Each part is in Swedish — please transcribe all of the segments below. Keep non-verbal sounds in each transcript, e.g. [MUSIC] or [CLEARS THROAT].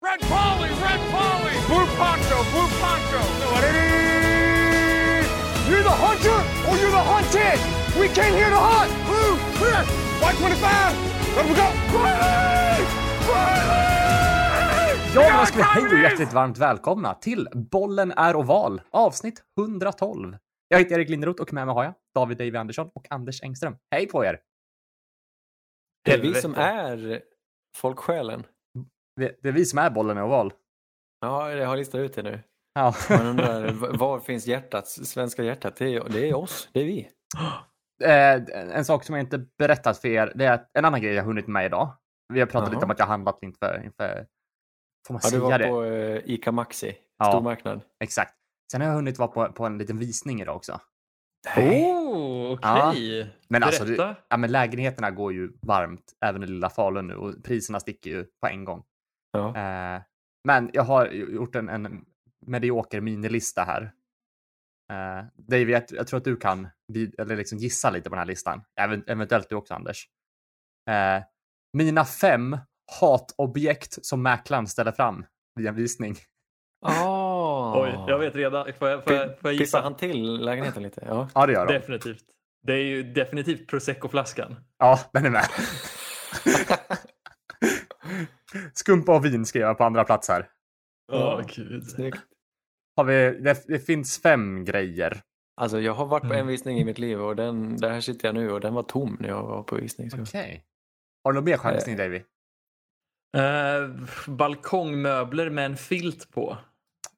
Red Polly, Red Polly, Blue Poncho, Blue Poncho. You're the hunter or you're the hunted. We came here to hunt. Blue, clear. White 25. Let we go. Riley! Riley! Ja, då ska vi hej och hjärtligt varmt välkomna till Bollen är oval, avsnitt 112. Jag heter Erik Linderoth och med mig har jag David Davy Andersson och Anders Engström. Hej på er! Det är vi som är folksjälen. Det det är vi som är Bollen är oval. Ja, jag har listat ut det nu. Ja. Man undrar, var finns hjärtat? Svenska hjärtat? Det är, det är oss, det är vi. [GASPS] Eh, en sak som jag inte berättat för er, det är en annan grej jag hunnit med idag. Vi har pratat Jaha. lite om att jag handlat inför, inför får man Ja, du säga var det? på eh, Ica Maxi, Ja. stormarknad. Exakt. Sen har jag hunnit vara på, på en liten visning idag också. Oh, okej. Men alltså, Berätta. ja, men lägenheterna går ju varmt även i lilla Falun nu och priserna sticker ju på en gång. Ja. Eh, men jag har gjort en, en medioker minilista här. Eh, David, jag, jag tror att du kan eller liksom gissa lite på den här listan. Även, eventuellt du också, Anders. Eh, mina fem hatobjekt som mäklaren ställer fram vid en visning. Oh. Oj, jag vet redan. Får jag, får jag, får jag Pissar gissa? han till lägenheten lite? Ja. Ja, det gör de. Definitivt. Det är ju definitivt prosecco-flaskan. Ja, den är med. [LAUGHS] Skumpa och vin skrev jag på andra plats här. Åh, gud. Snyggt. Har vi, det, det finns fem grejer. Alltså jag har varit på Mm. en visning i mitt liv och den, där här sitter jag nu och den var tom när jag var på visning. Okej. Har du någon mer chansning, David? Eh, balkongmöbler med en filt på.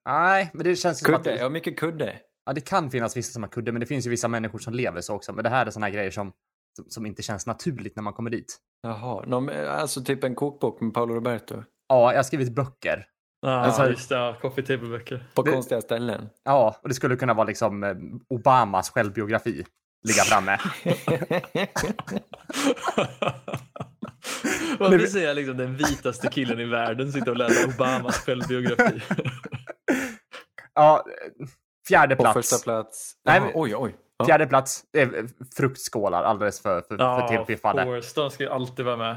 Nej, men det känns som att Kudde, det, ja mycket kudde. ja, det kan finnas vissa som har kudde, men det finns ju vissa människor som lever så också. Men det här är såna här grejer som, som, inte känns naturligt när man kommer dit. Jaha, Nå, men, alltså typ en kokbok med Paolo Roberto. Ja, jag har skrivit böcker. Ja, Alltså- just det. Ja, coffee table-böcker. På Det- konstiga ställen. Ja, och det skulle kunna vara liksom eh, Obamas självbiografi ligga framme. [LAUGHS] Varför säger jag liksom den vitaste killen i världen sitter och läser Obamas självbiografi? [LAUGHS] Ja, eh, fjärde På plats. första plats. Nej, men- oj, oj. Ja. Fjärde plats är eh, fruktskålar, alldeles för, för, för Ja, tillpiffade. Forrest, de ska ju alltid vara med.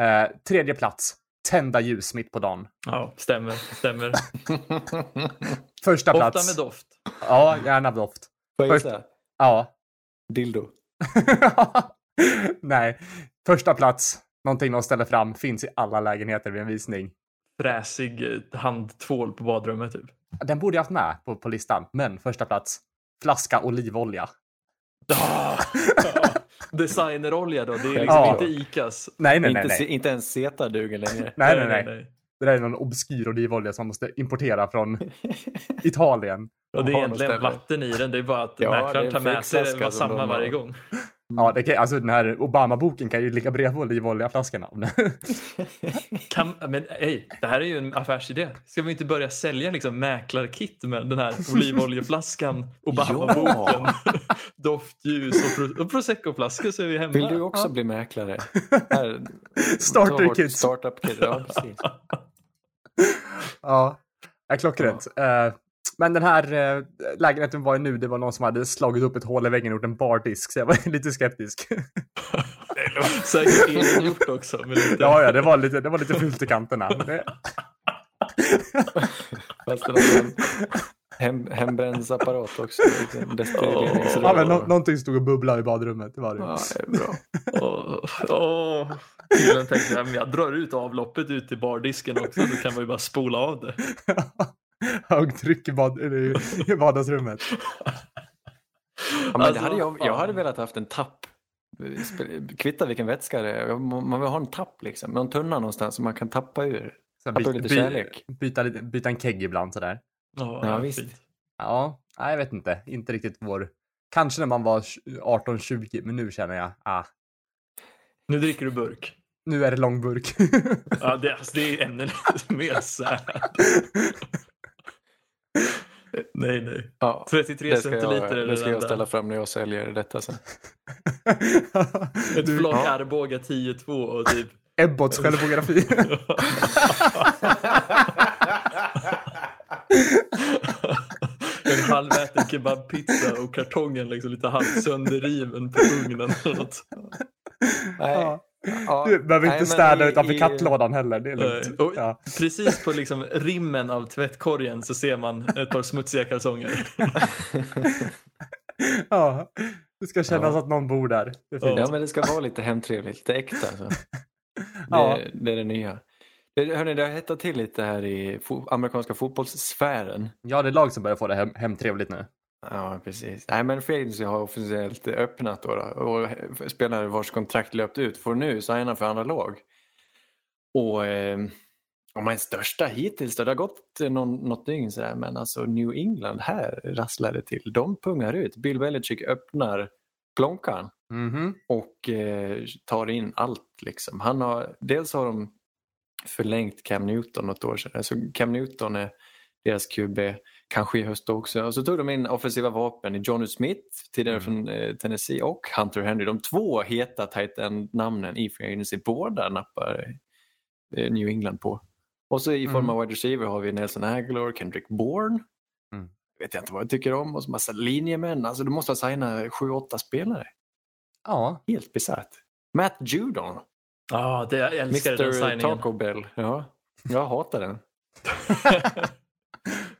Eh, tredje plats, tända ljus mitt på dagen. Ja, stämmer. stämmer. [LAUGHS] Första Ofta plats. med doft. Ja, gärna doft. Får jag Först- gissa? Ja. Dildo. [LAUGHS] Nej. Första plats, någonting de ställer fram, finns i alla lägenheter vid en visning. Fräsig eh, handtvål på badrummet typ. Den borde jag haft med på, på listan, men första plats, flaska olivolja. Ah! [LAUGHS] Designerolja då, det är liksom Ja. inte Icas. Nej, nej, nej. inte, nej. inte ens Zeta duger längre. [LAUGHS] Nej, nej, nej. Det där är någon obskyr olivolja som man måste importera från Italien. Och det är egentligen vatten i den, det är bara att Ja, det mäklaren en tar med sig den som samma varje gång. Ja, det kan, alltså den här Obama-boken kan ju ligga bredvid olivoljaflaskorna. [LAUGHS] Kan, men ej, det här är ju en affärsidé. Ska vi inte börja sälja liksom mäklarkit med den här olivoljeflaskan, [LAUGHS] Obama-boken, [LAUGHS] doftljus och, pro- och prosecco-flaskor så är vi hemma. Vill du också Ja. bli mäklare? Här, Starter kit. Startup kit. Ja, precis. Ja, ja klockrent. Eh, men den här uh, lägenheten var ju nu, det var någon som hade slagit upp ett hål i väggen och gjort en bardisk, så jag var [LAUGHS] lite skeptisk. [LAUGHS] Säkert egengjort också. Lite. ja, ja, det var lite, det var lite fult i kanterna. Det, [LAUGHS] Fast det var en hem, hembrännsapparat också. Destilleringsrör. ja, men nå- någonting stod och bubblade i badrummet, det var det. Ja, det är bra. Åh, åh. Killen tänkte jag, drar ut avloppet ut till bardisken också så kan man ju bara spola av det. [LAUGHS] Högtryck i, bad, i, vardagsrummet. Ja, men Alltså, det hade jag, jag hade velat haft en tapp. Kvitta vilken vätska det är. Man vill ha en tapp liksom. Någon tunna någonstans som man kan tappa ur. Så Tappa lite kärlek. byta, byta en kegg ibland sådär. Ja, Ja, visst. fint. Ja, nej, jag vet inte. Inte riktigt vår... Kanske när man var 18-20, men nu känner jag, ah, Nu dricker du burk. nu är det långburk. Ja, det, alltså, det är ännu [LAUGHS] mer sad. [LAUGHS] Nej, nej. Ja, 33 det ska, centiliter jag, är det ska den jag där. ställa fram när jag säljer detta sen. [LAUGHS] Ett flak ja. Arboga 10-2 och typ... [LAUGHS] Ebbots självbiografi. [LAUGHS] en halväten kebabpizza och kartongen liksom lite halvt sönderriven på ugnen. eller något. Nej, Ja. Ja, Du behöver nej, inte städa i- utanför i- kattlådan heller. Det är lugnt. och Ja. Precis på liksom rimmen av tvättkorgen så ser man ett par smutsiga kalsonger. [LAUGHS] ja. Det ska kännas Ja. att någon bor där. Ja, men det ska vara lite hemtrevligt, lite äkta. Så. [LAUGHS] Det, Ja. det är det nya. Hörni, det har hettat till lite här i amerikanska fotbollssfären. Ja, det är lag som börjar få det hem, hemtrevligt nu. Ja, precis. Nej, men Free har officiellt öppnat då, då och spelare vars kontrakt löpt ut får nu signa för andra lag. Och eh, man är största hittills då, det har gått någon, något dygn sådär, men alltså New England här rasslar det till. De pungar ut. Bill Belichick öppnar plånkan Mhm. och eh, tar in allt. Liksom. Han har, dels har de förlängt Cam Newton något år sedan. Så Cam Newton är deras QB, kanske i höst också. Och så tog de in offensiva vapen i Johnny Smith, tidigare Mm. från eh, Tennessee, och Hunter Henry. De två heta tight end-namnen i Free Agency. Båda nappar eh, New England på. Och så i form Mm. av wide receiver har vi Nelson Aguilar, Kendrick Bourne. Mm. Vet jag inte vad jag tycker om. Och så massa linjemän. Alltså du måste ha signat sju, åtta spelare. Ja. Helt bisarrt. Matt Judon. Ja, det, jag älskar den Mr signingen. Taco Bell. Ja, jag hatar den. [LAUGHS]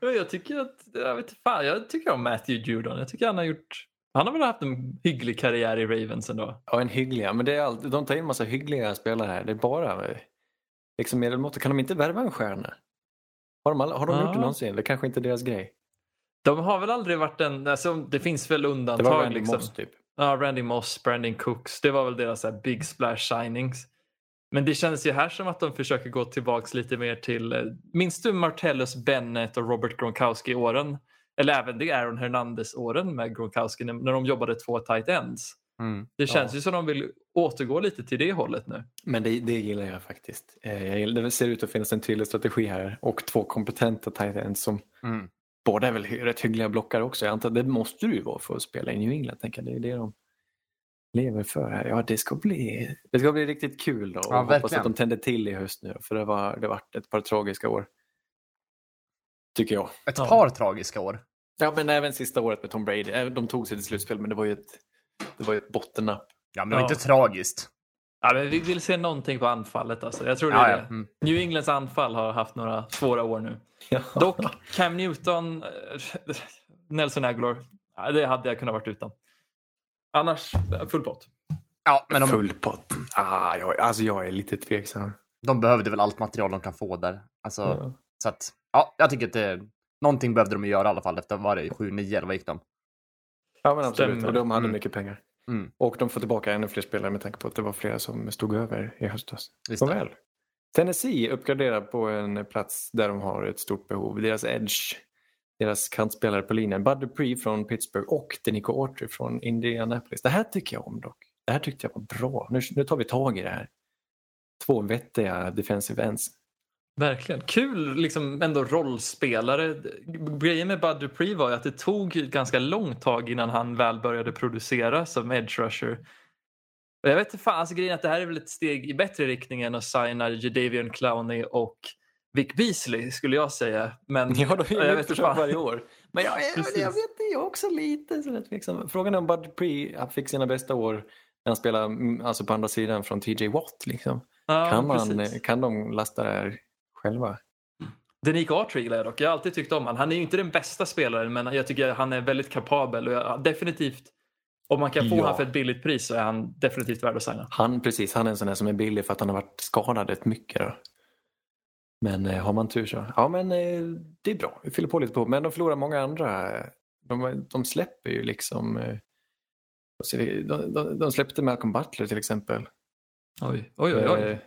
Jag tycker att, jag vet fan, jag tycker om Matthew Judon. Jag tycker han har gjort, han har väl haft en hygglig karriär i Ravens ändå. Ja, en hyggliga. Men det är allt, de tar in massa hyggliga spelare här. Det är bara liksom medelmåttor. Kan de inte värva en stjärna? Har de, har de Ja. gjort det någonsin? Det kanske inte är deras grej. De har väl aldrig varit en, alltså, det finns väl Det undantag. var Randy liksom. Moss typ. Ja, Randy Moss, Brandon Cooks. Det var väl deras så här, big splash signings. Men det känns ju här som att de försöker gå tillbaks lite mer till, eh, minns du Martellus Bennett och Robert Gronkowski-åren? Eller även det Aaron Hernandez-åren med Gronkowski när, de jobbade två tight ends. Mm. Det känns Ja. ju som de vill återgå lite till det hållet nu. Men det, det gillar jag faktiskt. Eh, Jag gillar, det ser ut att finnas en tydlig strategi här och två kompetenta tight ends som Mm. båda är väl rätt hyggliga blockare också. Jag antar det måste du ju vara för att spela i New England. Tänker jag. Det är det de lever för här. Ja, det ska bli, det ska bli riktigt kul då. Och Ja, hoppas verkligen. att de tänder till i höst nu. För det var det varit ett par tragiska år. Tycker jag. Ett Ja. par tragiska år. Ja, men även sista året med Tom Brady. De tog sig till slutspel, men det var ju ett, det var ju ett bottennapp. Ja, men det var Ja. inte tragiskt. Ja, men vi vill se någonting på anfallet. Alltså. Jag tror det Ja, är ja. det. Mm. New Englands anfall har haft några svåra år nu. Ja. Dock, Cam Newton, eh, Nelson Aguilar, ja, det hade jag kunnat varit utan. Annars, eh, full pott. Ja, men de, Full pott. Ah, jag, alltså jag är lite tveksam. de behövde väl allt material de kan få där. Alltså, Ja. Så att, ja, jag tycker att det, någonting behövde de göra i alla fall efter, var det 7-9 eller vad gick de? Ja men absolut, Stämmer. och de hade Mm. mycket pengar. Mm. Och de får tillbaka ännu fler spelare med tanke på att det var flera som stod över i höstas. Visst. Nåväl. Tennessee uppgraderar på en plats där de har ett stort behov. Deras edge, deras kantspelare på linjen, Bud Dupree från Pittsburgh och Denico Autry från Indianapolis. Det här tycker jag om dock. Det här tyckte jag var bra. Nu, nu tar vi tag i det här. Två vettiga defensive ends. Verkligen. Kul liksom ändå rollspelare. Grejen med Bud Dupree var ju att det tog ett ganska långt tag innan han väl började producera som edge rusher. Och jag vet inte fan, alltså grejen är att det här är väl ett steg i bättre riktning än att signa Jadavion Clowney och Vic Beasley skulle jag säga. Men [LAUGHS] Ja, de jag är vet ju inte fan. varje år. Men jag, jag, jag vet jag är också lite sådär tveksam. Frågan är om Bud Dupree fick sina bästa år när han spelade mm, alltså på andra sidan från TJ Watt. Liksom. Ja, kan, man, precis. kan de lasta det här själva? Denico Autry gillar jag dock. Jag har alltid tyckt om han. Han är ju inte den bästa spelaren men jag tycker han är väldigt kapabel och jag, definitivt om man kan få Ja. han för ett billigt pris så är han definitivt värd att signa. Han, precis, han är en sån där som är billig för att han har varit skadad rätt mycket. Då. Men eh, har man tur så. Ja men eh, det är bra, vi fyller på lite på. Men de förlorar många andra. De, de släpper ju liksom eh, de, de, de släppte Malcolm Butler till exempel. Oj, oj, oj. oj. Eh,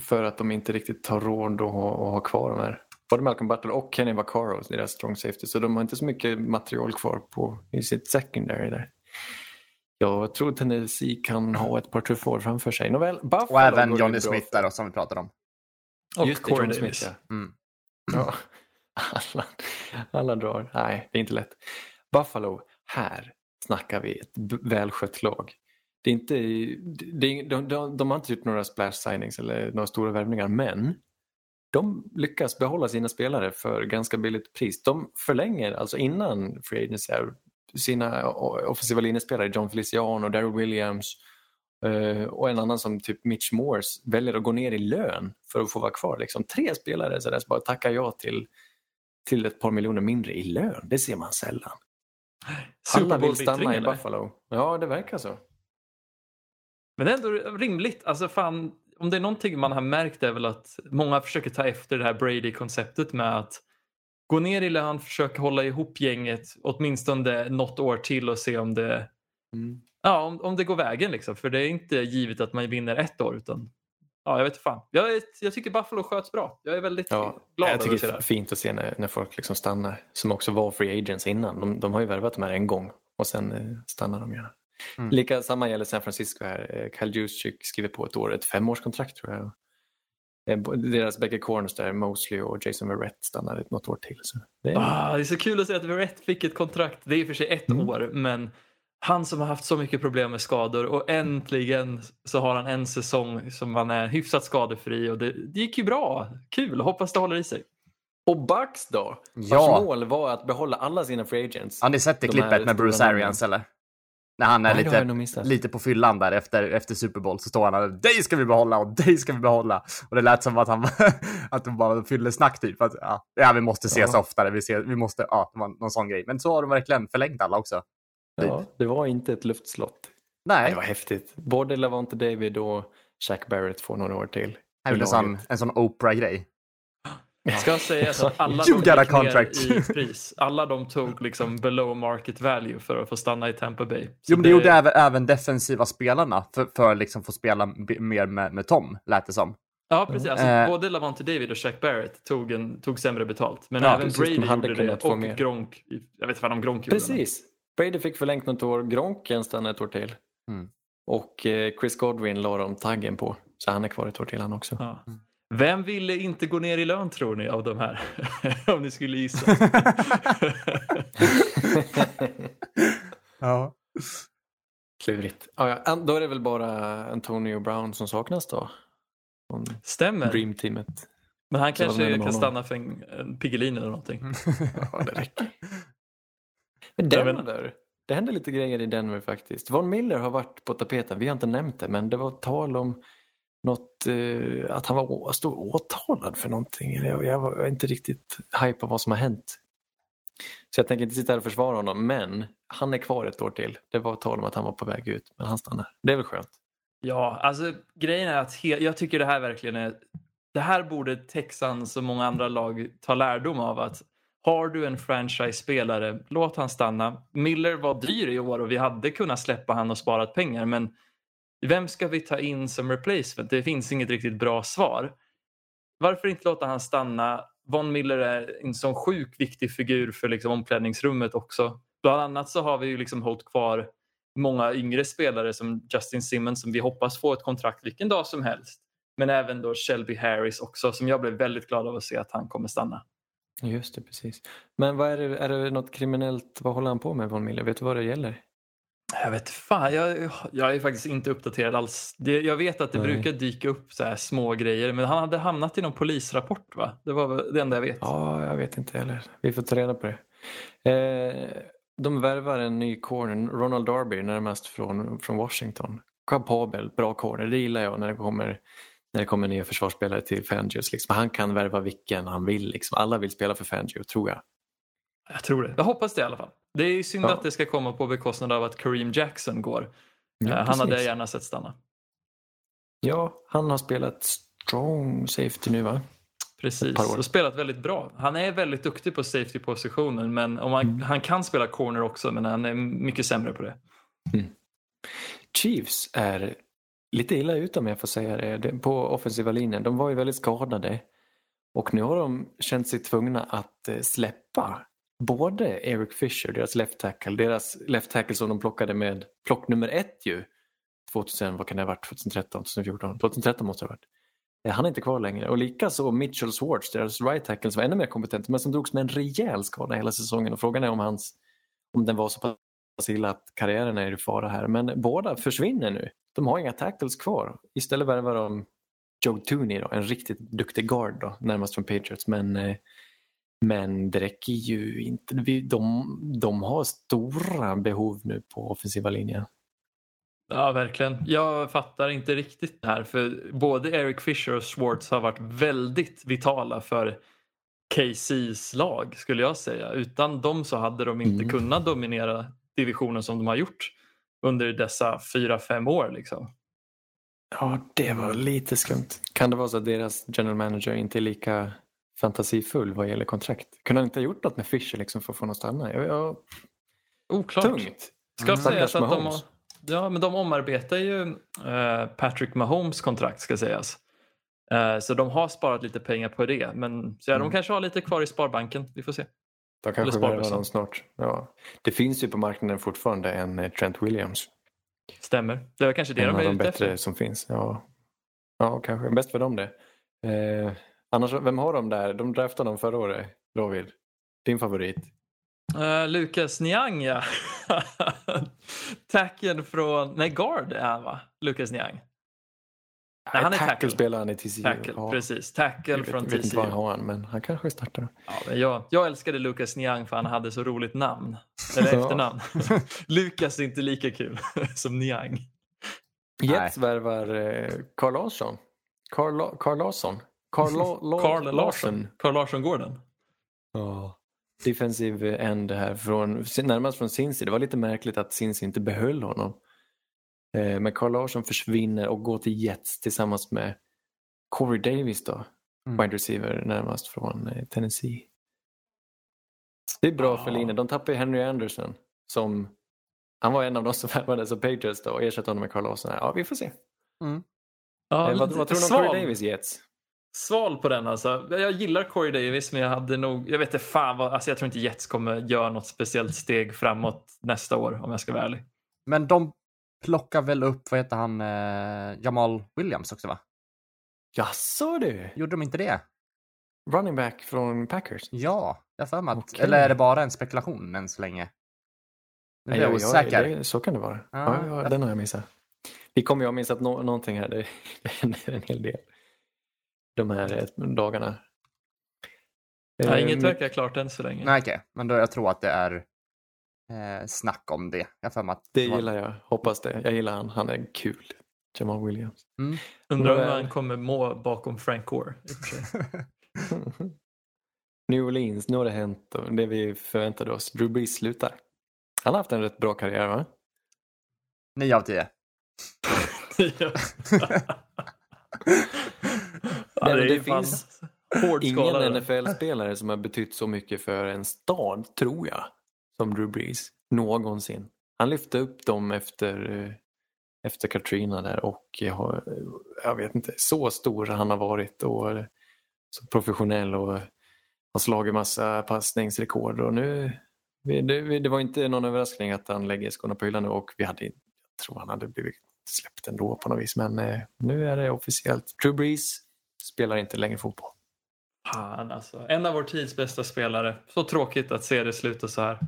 För att de inte riktigt har råd att ha, att ha kvar de här. Både Malcolm Butler och Kenny Vaccaro, deras strong safety. Så de har inte så mycket material kvar på, i sitt secondary där. Jag tror Tennessee kan ha ett par tuffa år framför sig. Nåväl, Buffalo Och även Johnny Smith där som vi pratade om. Och Just Corey Davis. Smith ja. Mm. ja. [LAUGHS] Alla, alla drar. Nej, det är inte lätt. Buffalo, här snackar vi ett välskött lag. Det är inte, det är, de, de, de har inte gjort några splash signings eller några stora värvningar men de lyckas behålla sina spelare för ganska billigt pris. De förlänger alltså innan Free Agency sina offensiva linjespelare John Feliciano, Daryl Williams Eh, och en annan som typ Mitch Morse väljer att gå ner i lön för att få vara kvar. Liksom. Tre spelare så där, så bara tackar ja till, till ett par miljoner mindre i lön. Det ser man sällan. Alla vill stanna i eller? Buffalo. Ja, det verkar så. Men det är ändå rimligt. Alltså fan, om det är någonting man har märkt är väl att många försöker ta efter det här Brady-konceptet med att gå ner i lön, försöka hålla ihop gänget åtminstone något år till och se om det, Mm. Ja, om, om det går vägen. Liksom. För det är inte givet att man vinner ett år utan ja, jag vet fan. Jag, jag tycker Buffalo sköts bra. Jag är väldigt Ja, glad jag tycker det är fint att se när, när folk liksom stannar. Som också var free agents innan. De, de har ju värvat de här en gång och sen eh, stannar de gärna. Mm. Lika samma gäller San Francisco här. Eh, Kyle Juszczyk skriver på ett år, ett femårskontrakt tror jag. Eh, Deras bägge corners där, Mosley och Jason Verrett stannar något år till. Så det är, Ah, det är så kul att se att Verrett fick ett kontrakt. Det är i och för sig ett Mm. år, men han som har haft så mycket problem med skador och äntligen så har han en säsong som han är hyfsat skadefri och det, det gick ju bra. Kul, hoppas det håller i sig. Och Bucks då? Ja. Vars mål var att behålla alla sina free agents. Har ni sett det De klippet med Bruce Arians eller? När han är Nej, lite, lite på fyllan där efter, efter Super Bowl så står han och dig ska vi behålla och dig ska vi behålla. Och det lät som att han [LAUGHS] att de bara fyllde snack typ. Att, ja, ja, vi måste ses Ja. oftare. Vi, ser, vi måste, ja, någon sån grej. Men så har de verkligen förlängt alla också. Ja, det var inte ett luftslott. Nej, Nej, det var häftigt. Både Lavonte David och Shaq Barrett får några år till. det en sån, en sån Oprah-grej. Ska sägas att alla [LAUGHS] You de contract. i pris. Alla de tog liksom below market value för att få stanna i Tampa Bay. Så Jo, men det, gjorde även, även defensiva spelarna för, för liksom få spela mer med, med Tom, lät det som. Ja, precis. Alltså, Eh. Både Lavonte David och Shaq Barrett tog, en, tog sämre betalt. Men Ja, även precis. Brady De hade gjorde det och mer. Gronk. Jag vet inte vad om Gronk gjorde. Precis. Brady fick förlängt något år, Gronk kan stanna ett år till. Mm. Och eh, Chris Godwin la de taggen på. Så han är kvar ett år till han också. Ja. Vem ville inte gå ner i lön tror ni av de här? [LAUGHS] Om ni skulle gissa. [LAUGHS] Ja. Klurigt. Ja, ja, då är det väl bara Antonio Brown som saknas då? Från Stämmer. Dreamteamet. Men han kanske kan stanna för en, en Piggelin eller någonting. [LAUGHS] Ja, det räcker. Denver. Det händer lite grejer i Denver faktiskt. Von Miller har varit på tapeten. Vi har inte nämnt det, men det var tal om något, eh, att han var stod åtalad för någonting. Jag, jag var inte riktigt hype på vad som har hänt. Så jag tänker inte sitta här och försvara honom, men han är kvar ett år till. Det var tal om att han var på väg ut, men han stannar. Det är väl skönt. Ja, alltså grejen är att he- jag tycker det här verkligen är... Det här borde Texans och många andra lag ta lärdom av. att har du en franchise-spelare, låt han stanna. Miller var dyr i år och vi hade kunnat släppa han och sparat pengar. Men vem ska vi ta in som replacement? Det finns inget riktigt bra svar. Varför inte låta han stanna? Von Miller är en sån sjuk viktig figur för liksom omklädningsrummet också. Bland annat så har vi ju liksom hållit kvar många yngre spelare som Justin Simmons som vi hoppas få ett kontrakt vilken dag som helst. Men även då Shelby Harris också som jag blev väldigt glad av att se att han kommer stanna. Just det, precis. Men vad är det, är det något kriminellt? Vad håller han på med, Von Miller? Vet du vad det gäller? Jag vet fan, jag, jag är faktiskt inte uppdaterad alls. Det, jag vet att det Nej. brukar dyka upp så här små grejer men han hade hamnat i någon polisrapport va? Det var det enda jag vet. Ja, jag vet inte heller. Vi får ta reda på det. Eh, de värvar en ny corner, Ronald Darby närmast från, från Washington. Kapabel, bra corner, det gillar jag när det kommer, när det kommer nya försvarsspelare till Fangio. Liksom. Han kan värva vilken han vill. Liksom. Alla vill spela för Fangio, tror jag. Jag tror det. Jag hoppas det i alla fall. Det är ju synd Ja. att det ska komma på bekostnad av att Kareem Jackson går. Ja, Eh, han hade jag gärna sett stanna. Ja, han har spelat strong safety nu va? Precis, och spelat väldigt bra. Han är väldigt duktig på safety-positionen men om han, Mm. han kan spela corner också men han är mycket sämre på det. Chiefs är lite illa ute om jag får säga det, på offensiva linjen. De var ju väldigt skadade och nu har de känt sig tvungna att eh, släppa både Eric Fisher, deras left tackle, deras left tackle som de plockade med plock nummer ett ju. 2000, vad kan det ha varit, 2013, 2014? 2013 måste det ha varit. Eh, han är inte kvar längre och likaså Mitchell Swartz, deras right tackle som var ännu mer kompetent men som drogs med en rejäl skada hela säsongen och frågan är om, hans, om den var så pass illa att karriären är i fara här. Men båda försvinner nu. De har inga tackles kvar. Istället värvar de Joe Tooney, då, en riktigt duktig guard då, närmast från Patriots. Men, eh, men det räcker ju inte. De, de har stora behov nu på offensiva linjen. Ja, verkligen. Jag fattar inte riktigt det här. För både Eric Fisher och Schwartz har varit väldigt vitala för KCs lag skulle jag säga. Utan dem så hade de inte Mm. kunnat dominera divisionen som de har gjort under dessa fyra, fem år. Liksom. Ja, det var lite skumt. Kan det vara så att deras general manager inte är lika fantasifull vad gäller kontrakt? Kunde han inte ha gjort något med Fischer liksom för att få honom att stanna? Jag, jag, Oklart. tungt. Ska Mm. sägas att de, ja, men de omarbetar ju eh, Patrick Mahomes kontrakt ska sägas. Eh, så de har sparat lite pengar på det. Men så ja, de Mm. kanske har lite kvar i Sparbanken. Vi får se. De kanske värvar någon snart. Ja. Det finns ju på marknaden fortfarande en eh, Trent Williams. Stämmer. Det var kanske det en de av är de ute bättre efter. som finns. Ja, ja kanske. Bäst för dem det. Eh, annars, vem har de där? De draftade dem förra året, David. Din favorit. Uh, Lukas Niang ja. [LAUGHS] Tacken från, nej guard är han va? Lukas Niang. Nej, han är tackle. spelar han i TCU. Tackle, Ja. precis. Jag Tackle vet, från vet inte TCU. vad han har, men han kanske startar. Ja, men jag, jag älskade Lukas Niang för han hade så roligt namn. Eller efternamn. [LAUGHS] Lukas är inte lika kul [LAUGHS] som Niang. Jets värvar eh, Carl Larsson. Carl, La- Carl Larsson. Carl, La- La- Carl Larsson. Carl Larsson Gordon. Ja. Defensive end här från, närmast från Cincy. Det var lite märkligt att Cincy inte behöll honom. Eh, Men Carl Larsson försvinner och går till Jets tillsammans med Corey Davis då. Mm. Wide receiver närmast från eh, Tennessee. Det är bra för Ja. linjen. De tappar ju Henry Anderson som han var en av de som [LAUGHS] värvades av Patriots då och ersatte honom med Carl Larsson. Ja, vi får se. Ja, Eh, vad, vad tror du om. Corey Davis Jets? Sval på den alltså. Jag gillar Corey Davis men jag hade nog, jag vet inte fan vad, alltså jag tror inte Jets kommer göra något speciellt steg framåt nästa år om jag ska vara ärlig. Men de plockar väl upp, vad heter han, eh, Jamal Williams också va? Jaså du? Gjorde de inte det? Running back från Packers? Ja, jag för mig att, Okej. eller är det bara en spekulation än så länge? Nu blir jag Ja, osäker. det, så kan det vara. Ja. Ja, ja, den har jag missat. Vi kommer ju ha missat nå någonting här. Det [LAUGHS] händer en hel del. De här eh, dagarna. Ja, inget mitt- verkar klart än så länge. Nej, okej. Men då jag tror att det är eh, snack om det. Jag för mig att Det var- gillar jag. Hoppas det. Jag gillar han. Han är kul. Jamal Williams. Undrar om Väl. han kommer må bakom Frank Gore. [LAUGHS] New Orleans, nu har det hänt. Det vi förväntade oss. Drew Brees slutar. Han har haft en rätt bra karriär va? 9 av 10. [LAUGHS] ja. ja, men det, det finns. Ingen NFL-spelare som har betytt så mycket för en stad, tror jag, som Drew Brees. Någonsin. Han lyfte upp dem efter, eh, efter Katrina där och eh, jag, eh, jag vet inte, så stor han har varit och så professionell och har slagit massa passningsrekord och nu det, det var inte någon överraskning att han lägger skorna på hyllan nu och vi hade, jag tror han hade blivit släppt ändå på något vis men nu är det officiellt. Drew Brees spelar inte längre fotboll. Fan alltså. En av vår tids bästa spelare. Så tråkigt att se det sluta så här.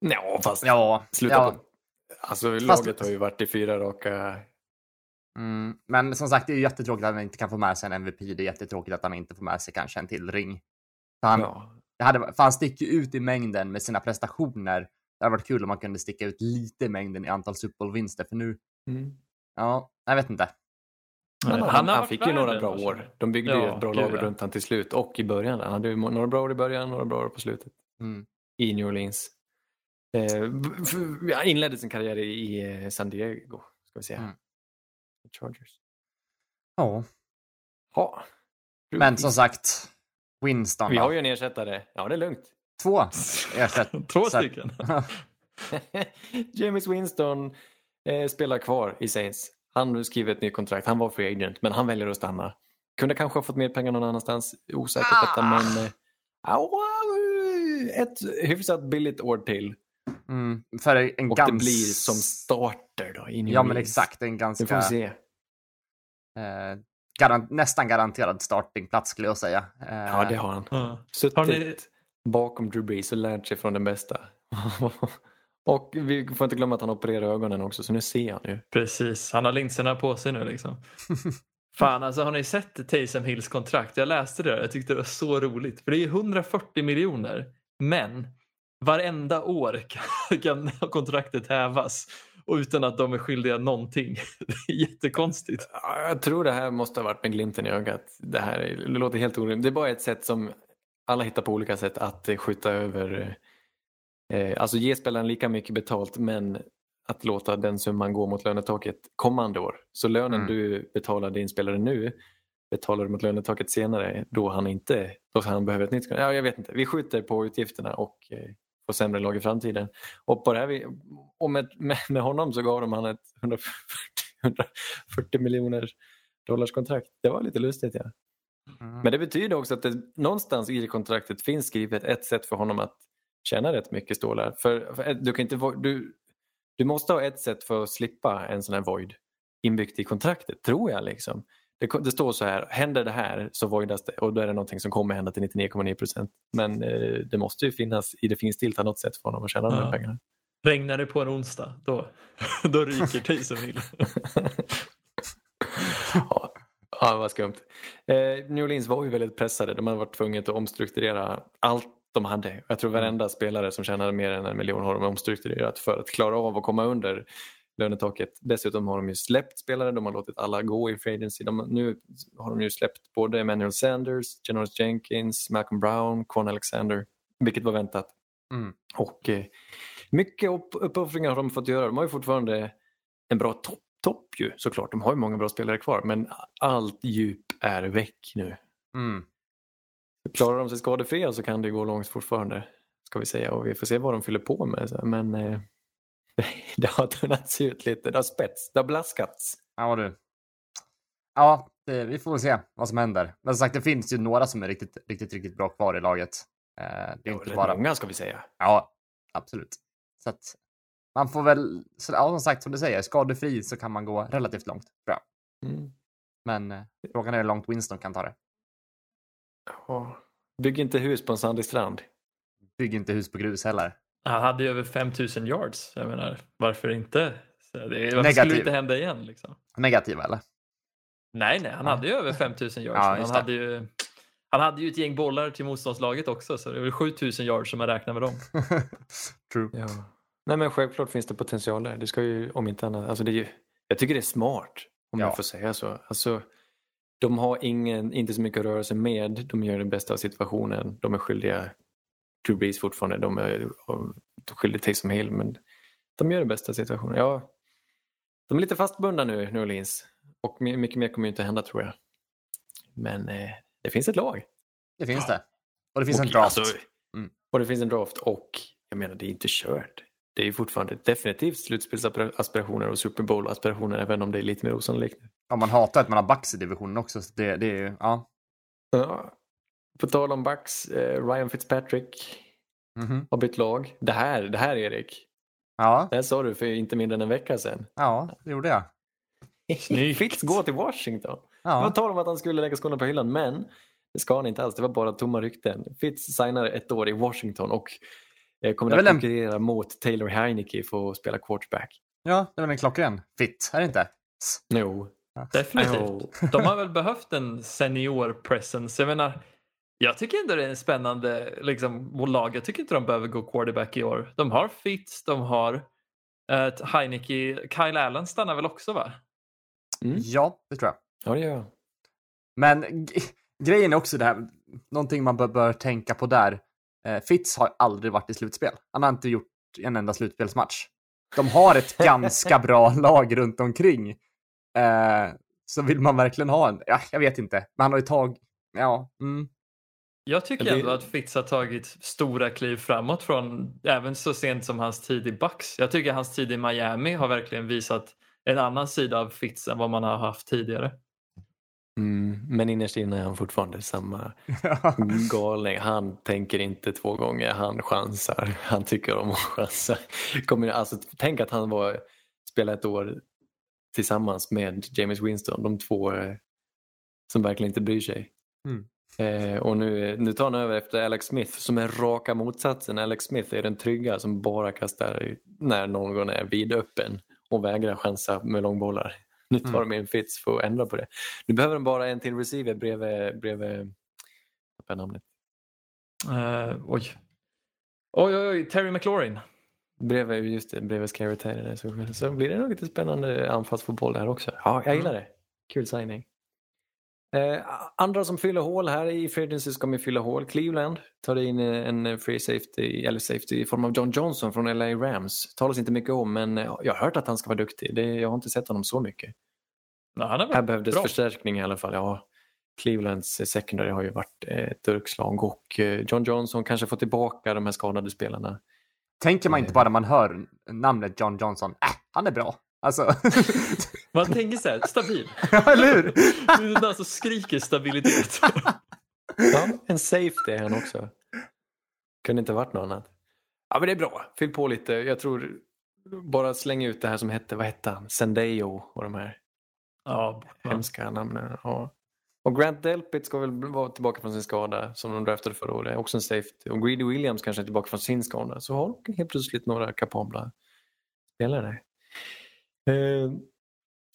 Ja, fast Ja, sluta ja. på. Alltså Fast- laget har ju varit i fyra raka. Mm, men som sagt, det är jättetråkigt att han inte kan få med sig en MVP. Det är jättetråkigt att han inte får med sig kanske en till ring. För han, Ja. det hade, för han sticker ju ut i mängden med sina prestationer. Det hade varit kul om man kunde sticka ut lite i mängden i antal Super Bowl-vinster. För nu, Mm. ja, jag vet inte. Han, han, varit fick ju några bra år. De byggde ju Ja, ett bra lag runt han till slut och i början. Han hade ju några bra år i början, några bra år på slutet Mm. i New Orleans. Eh, han inledde sin karriär i, eh, San Diego, ska vi säga. Mm. Chargers. Ja, Ja. men som sagt, Winston Vi har ju en ersättare. Ja, det är lugnt. Två [LAUGHS] ersätt. Två stycken. [LAUGHS] James Winston eh, spelar kvar i Saints. Han skriver ett nytt kontrakt. Han var free agent, men han väljer att stanna. Kunde kanske ha fått mer pengar någon annanstans. Osäker på detta, men eh, ett hyfsat billigt år till. Mm, för en Och gans... det blir som starter då i New Ja, men exakt. En ganska... får vi se. Eh, garan- nästan garanterad startingplats skulle jag säga. Eh, Ja, det har han. Ja. Suttit Har ni- bakom Drew Brees och lärt sig från den bästa. [LAUGHS] och vi får inte glömma att han opererar ögonen också, så nu ser han ju. Precis, han har linserna på sig nu liksom. [LAUGHS] Fan, alltså har ni sett Taysom Hills kontrakt? Jag läste det där, jag tyckte det var så roligt. För det är 140 miljoner, men varenda år kan, kan kontraktet hävas. och utan att de är skyldiga någonting. Det är jättekonstigt. Ja, Jag tror det här måste ha varit med glimten i ögat. Det här det låter helt orimligt. Det är bara ett sätt som alla hittar på olika sätt att eh, skjuta över, eh, alltså ge spelaren lika mycket betalt men att låta den summan gå mot lönetaket kommande år. Så lönen Mm. du betalar din spelare nu betalar du mot lönetaket senare då han inte då han behöver ett nytt Ja, jag vet inte. Vi skjuter på utgifterna och eh, får sämre lag i framtiden. Och, på det här, och med, med, honom så gav de han ett 140, 140 miljoner dollars kontrakt. Det var lite lustigt. Ja. Mm. Men det betyder också att det någonstans i kontraktet finns skrivet ett sätt för honom att tjäna rätt mycket stålar. För, för du, kan inte, du, du måste ha ett sätt för att slippa en sån här void inbyggt i kontraktet, tror jag. Liksom. Det, det står så här, händer det här så voidas det och då är det någonting som kommer hända till 99,9 procent. Men eh, det måste ju finnas i det finstilta något sätt för honom att tjäna de här Ja. pengarna. Regnar det på en onsdag, då, [LAUGHS] då ryker Taysom Hill. [LAUGHS] ja, ja, vad skumt. Eh, New Orleans var ju väldigt pressade. De hade varit tvungna att omstrukturera allt de hade. Jag tror varenda spelare som tjänade mer än en miljon har de omstrukturerat för att klara av att komma under lönetaket. Dessutom har de ju släppt spelare, de har låtit alla gå i free agency. De, nu har de ju släppt både Emmanuel Sanders, Janoris Jenkins, Malcolm Brown, Quan Alexander, vilket var väntat. Mm. Och eh, mycket upp, uppoffringar har de fått göra. De har ju fortfarande en bra topp topp ju såklart. De har ju många bra spelare kvar men allt djup är väck nu. Mm. Klarar de sig skadefria så kan det gå långt fortfarande. Ska vi säga och vi får se vad de fyller på med. Men eh, [LAUGHS] det har tunnats ut lite. Det har spets, det har blaskats. Ja du. Ja, det, vi får se vad som händer. Men som sagt, det finns ju några som är riktigt, riktigt, riktigt bra kvar i laget. Eh, det är inte Rätt bara... många ska vi säga. Ja, absolut. Så att man får väl, så, ja, som sagt, som du säger, skadefri så kan man gå relativt långt, tror jag. Mm. Men eh, frågan är hur långt Winston kan ta det. Ja. Bygg inte hus på en sandig strand. Bygg inte hus på grus heller. Han hade ju över 5000 yards. Jag menar, varför inte? Så det, varför skulle Negativ. det inte hända igen? Liksom? Negativa eller? Nej, nej, han Ja. hade ju över 5000 yards. Ja, han, hade ju, han hade ju ett gäng bollar till motståndslaget också, så det är väl 7000 yards som man räknar med dem. [LAUGHS] True. Ja. Nej men självklart finns det potential där. Det ska ju om inte annat. Alltså det är ju, jag tycker det är smart om Ja. jag får säga så. Alltså, de har ingen, inte så mycket att röra sig med. De gör det bästa av situationen. De är skyldiga Drew Brees fortfarande. De är skyldiga Taysom Hill men de gör det bästa situationen. Ja, de är lite fastbundna nu, New Orleans. Och my- mycket mer kommer ju inte hända tror jag. Men eh, det finns ett lag. Det finns det. Och det finns och, en draft. alltså, Mm. och det finns en draft och jag menar det är inte kört. Det är ju fortfarande definitivt slutspelsaspirationer och Super Bowl-aspirationer även om det är lite mer osannolikt. Ja, man hatar att man har Bucks i divisionen också. Så det, det är ju, ja. Ja. På tal om Bucks, eh, Ryan Fitzpatrick Mhm. har bytt lag. Det här, det här Erik, Ja, det här sa du för inte mindre än en vecka sedan. ja, det gjorde jag. [LAUGHS] Snyggt. Fitz går till Washington. Det Ja. var tal om att han skulle lägga skorna på hyllan men det ska han inte alls. Det var bara tomma rykten. Fitz signade ett år i Washington och eh, kommer Det är att väl en- konkurrera mot Taylor Heineke för att spela quarterback. ja, det var en klockren fit, är det inte? Jo. Definitivt. Jo. De har väl behövt en senior presence. Jag menar, jag tycker ändå det är en spännande liksom, lag. Jag tycker inte de behöver gå quarterback i år. De har Fitz, de har ett Heineke. Kyle Allen stannar väl också va? Mm. Ja, det tror jag. Ja, det gör jag. Men [LAUGHS] grejen är också det här, någonting man bör, bör tänka på där. Eh, Fitz har aldrig varit i slutspel. Han har inte gjort en enda slutspelsmatch. De har ett [LAUGHS] ganska bra lag runt omkring. Eh, så vill man verkligen ha en, ja, jag vet inte. Men han har ju tagit, ja, mm, Jag tycker Det- ändå att Fitz har tagit stora kliv framåt från även så sent som hans tid i Bucks. Jag tycker hans tid i Miami har verkligen visat en annan sida av Fitz än vad man har haft tidigare. Mm, men innerst inne är han fortfarande samma [LAUGHS] galning. Han tänker inte två gånger, han chansar. Han tycker om att chansa. Kommer, alltså, tänk att han var, spelade ett år tillsammans med James Winston, de två eh, som verkligen inte bryr sig. Mm. Eh, och nu, nu tar han över efter Alex Smith som är raka motsatsen. Alex Smith är den trygga som bara kastar när någon är vidöppen och vägrar chansa med långbollar. Nu tar Mm. de in Fitz för att ändra på det. Nu behöver de bara en till receiver bredvid, bredvid vad är namnet? Eh, oj. oj, oj, oj, Terry McLaurin. bredvid, just det, bredvid Scary där, så, så blir det nog lite spännande anfallsfotboll där också. Ja, jag gillar det. Kul signing. Eh, andra som fyller hål här i free agency ska vi fylla hål. Cleveland tar in eh, en free safety, eller safety i form av John Johnson från LA Rams. Talas inte mycket om men eh, jag har hört att han ska vara duktig. Det, jag har inte sett honom så mycket. Nej, han Här behövdes bra. förstärkning i alla fall. Ja, Clevelands secondary har ju varit ett durkslag och eh, John Johnson kanske får tillbaka de här skadade spelarna. Tänker man inte bara när man hör namnet John Johnson, äh, han är bra. Alltså, [LAUGHS] Man tänker så här, stabil. [LAUGHS] ja, eller hur? Du är den som skriker stabilitet. [LAUGHS] Ja, en safety är han också. Kunde inte varit något annat. Ja, men det är bra. Fyll på lite. Jag tror bara släng ut det här som hette, vad hette han? Sendeo och de här Ja, hemska namnen. Ja. Och Grant Delpit ska väl vara tillbaka från sin skada som de draftade förra året. Också en safety. Och Greedy Williams kanske är tillbaka från sin skada. Så har de helt plötsligt några kapabla spelare. Eh,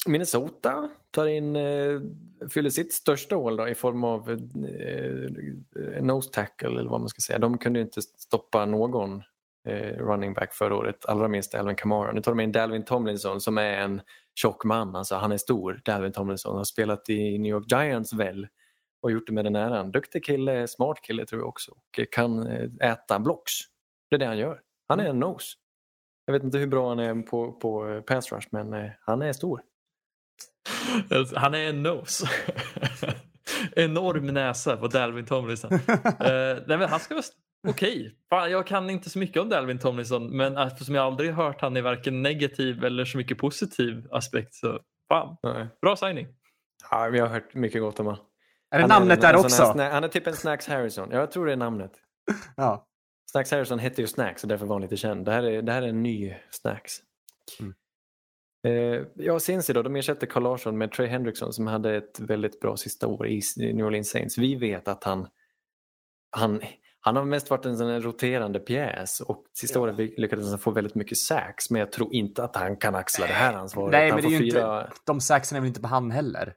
Minnesota tar in, eh, fyller sitt största hål då, i form av eh, eh, nose tackle eller vad man ska säga. De kunde ju inte stoppa någon eh, running back förra året, allra minst Alvin Kamara. Nu tar de in Dalvin Tomlinson som är en tjock man, alltså han är stor, Dalvin Tomlinson. Har spelat i New York Giants väl och gjort det med den äran. Duktig kille, smart kille tror jag också och kan eh, äta blocks. Det är det han gör. Han är en nose. Jag vet inte hur bra han är på, på eh, pass rush men eh, han är stor. Han är en nose. [LAUGHS] Enorm näsa på Dalvin Tomlinson. [LAUGHS] Eh, nej, men han ska vara okej. Fan, Jag kan inte så mycket om Dalvin Tomlinson men eftersom jag aldrig hört han i varken negativ eller så mycket positiv aspekt så fan, Nej. bra signing. Ja, vi har hört mycket gott om honom. Är det Han namnet en- där en också? här han är typ en Snacks Harrison. Ja, jag tror det är namnet. [LAUGHS] Ja. Snacks Harrison hette ju Snacks och därför var han lite känd. Det här är, det här är en ny Snacks. Mm. Eh, ja, Cincy då, de ersätter Carl Larsson med Trey Hendrickson som hade ett väldigt bra sista år i New Orleans Saints. Vi vet att han, han, han har mest varit en sån roterande pjäs och sista året lyckades han få väldigt mycket sacks men jag tror inte att han kan axla det här ansvaret. Nej, han men det är inte, de saxen är väl inte på han heller?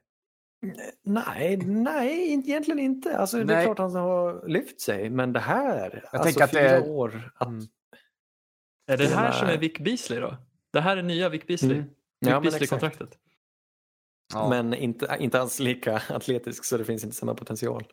Nej, nej, inte- egentligen inte. Alltså, Det är Nej. klart han har lyft sig, men det här, alltså tänker att det fyra är- år. Att, Mm. Är det Spela- här som är Vic Beasley då? Det här är nya Vic Beasley. Mm. Vic Ja. Beasley-kontraktet. Ja. Men inte, inte alls lika atletisk så det finns inte samma potential.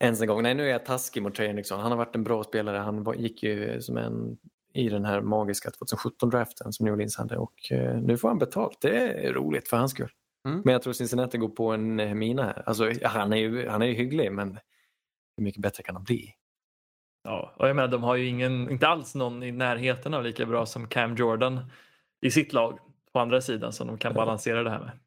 Ens en gång. Nej, nu är jag taskig mot Trey Henriksson. Han har varit en bra spelare. Han gick ju som en i den här magiska 2017-draften som New Orleans hade och eh, nu får han betalt. Det är roligt för hans skull. Mm. Men jag tror Cincinnati går på en eh, mina här. Alltså, han, är ju, han är ju hygglig men hur mycket bättre kan han bli? Ja, och jag menar, de har ju ingen, inte alls någon i närheten av lika bra som Cam Jordan i sitt lag på andra sidan som de kan balansera det här med.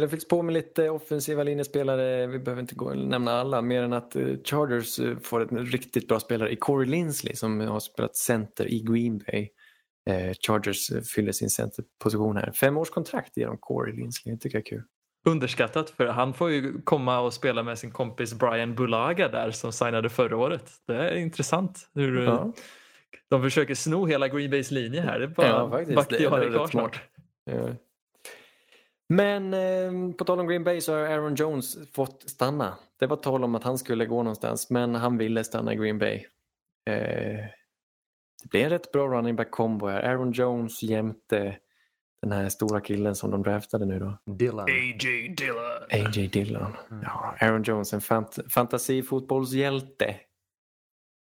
Det fylls på med lite offensiva linjespelare. Vi behöver inte gå nämna alla mer än att eh, Chargers eh, får en riktigt bra spelare i Corey Linsley som har spelat center i Green Bay. Eh, Chargers eh, fyller sin centerposition här. Fem års kontrakt de Corey Linsley. Det tycker jag är kul. Underskattat för han får ju komma och spela med sin kompis Brian Bulaga där som signade förra året. Det är intressant hur eh, Ja. de försöker sno hela Green Bays linje här. Det är bara Ja, faktiskt. Det är det kvar snart. Ja. Men eh, på tal om Green Bay så har Aaron Jones fått stanna. Det var tal om att han skulle gå någonstans men han ville stanna i Green Bay. Eh, det blev en rätt bra running back combo här. Aaron Jones jämte den här stora killen som de draftade nu då. Dylan. A.J. Dillon. A.J. Dillon. Ja, Aaron Jones, en fant- fantasifotbollshjälte.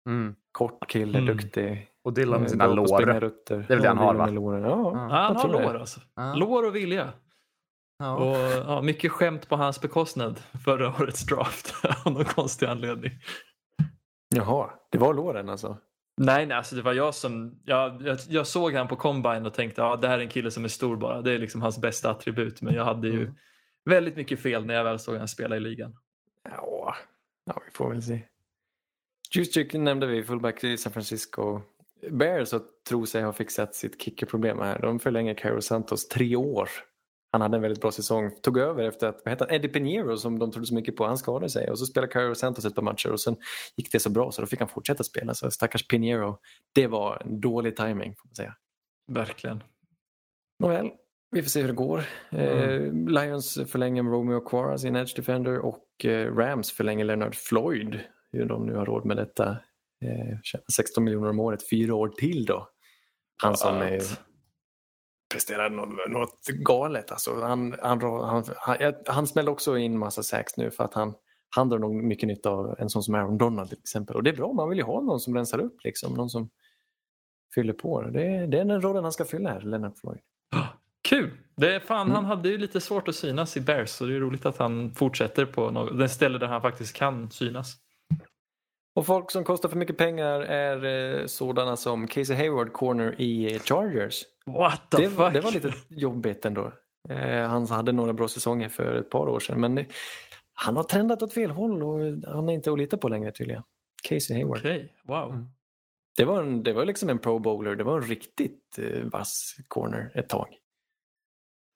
Mm. Kort kille, Mm. duktig. Och Dylan med eh, sina lår. rutter. Det är väl det han har, Dylan va? låren. Ja, Ja. Han har lår alltså. Ja. Lår och vilja. Ja. Och ja, mycket skämt på hans bekostnad förra årets draft [LAUGHS] av någon konstig anledning. Jaha, det var låren alltså? Nej, nej alltså det var jag som... Jag, jag, jag såg han på combine och tänkte ja, det här är en kille som är stor bara. Det är liksom hans bästa attribut. Men jag hade ju Mm. väldigt mycket fel när jag väl såg han spela i ligan. Ja, ja vi får väl se. Juice nämnde vi, fullback i San Francisco. Bears tror sig ha fixat sitt kickerproblem här. De förlänger Cairo Santos tre år. Han hade en väldigt bra säsong. Tog över efter att, vad heter han, Eddie Pinheiro som de trodde så mycket på, han skadade sig. Och så spelade Cairo Santos ett par matcher och sen gick det så bra så då fick han fortsätta spela. Så stackars Pinheiro, det var en dålig timing får man säga. Verkligen. Nåväl, vi får se hur det går. Eh, Lions förlänger Romeo Quara sin edge defender och eh, Rams förlänger Leonard Floyd. Hur de nu har råd med detta. Eh, tjänar 16 miljoner om året, fyra år till då. Han som eh, What? presterar något, något galet. Alltså, han, han, han, han, han smällde också in massa sax nu för att han, han drar nog mycket nytta av en sån som Aaron Donald till exempel. Och det är bra, man vill ju ha någon som rensar upp, liksom, någon som fyller på. Det, det är den rollen han ska fylla här, Leonard Floyd. Kul! Det är fan, Mm. Han hade ju lite svårt att synas i Bears så det är roligt att han fortsätter på något, den ställe där han faktiskt kan synas. Och folk som kostar för mycket pengar är eh, sådana som Casey Hayward, corner i eh, Chargers. What the Det, fuck? det var lite jobbigt ändå. Eh, han hade några bra säsonger för ett par år sedan men det, han har trendat åt fel håll och han är inte att lita på längre tydligen. Casey Hayward. Okej, wow. Mm. Det, var en, det var liksom en pro bowler, det var en riktigt eh, vass corner ett tag.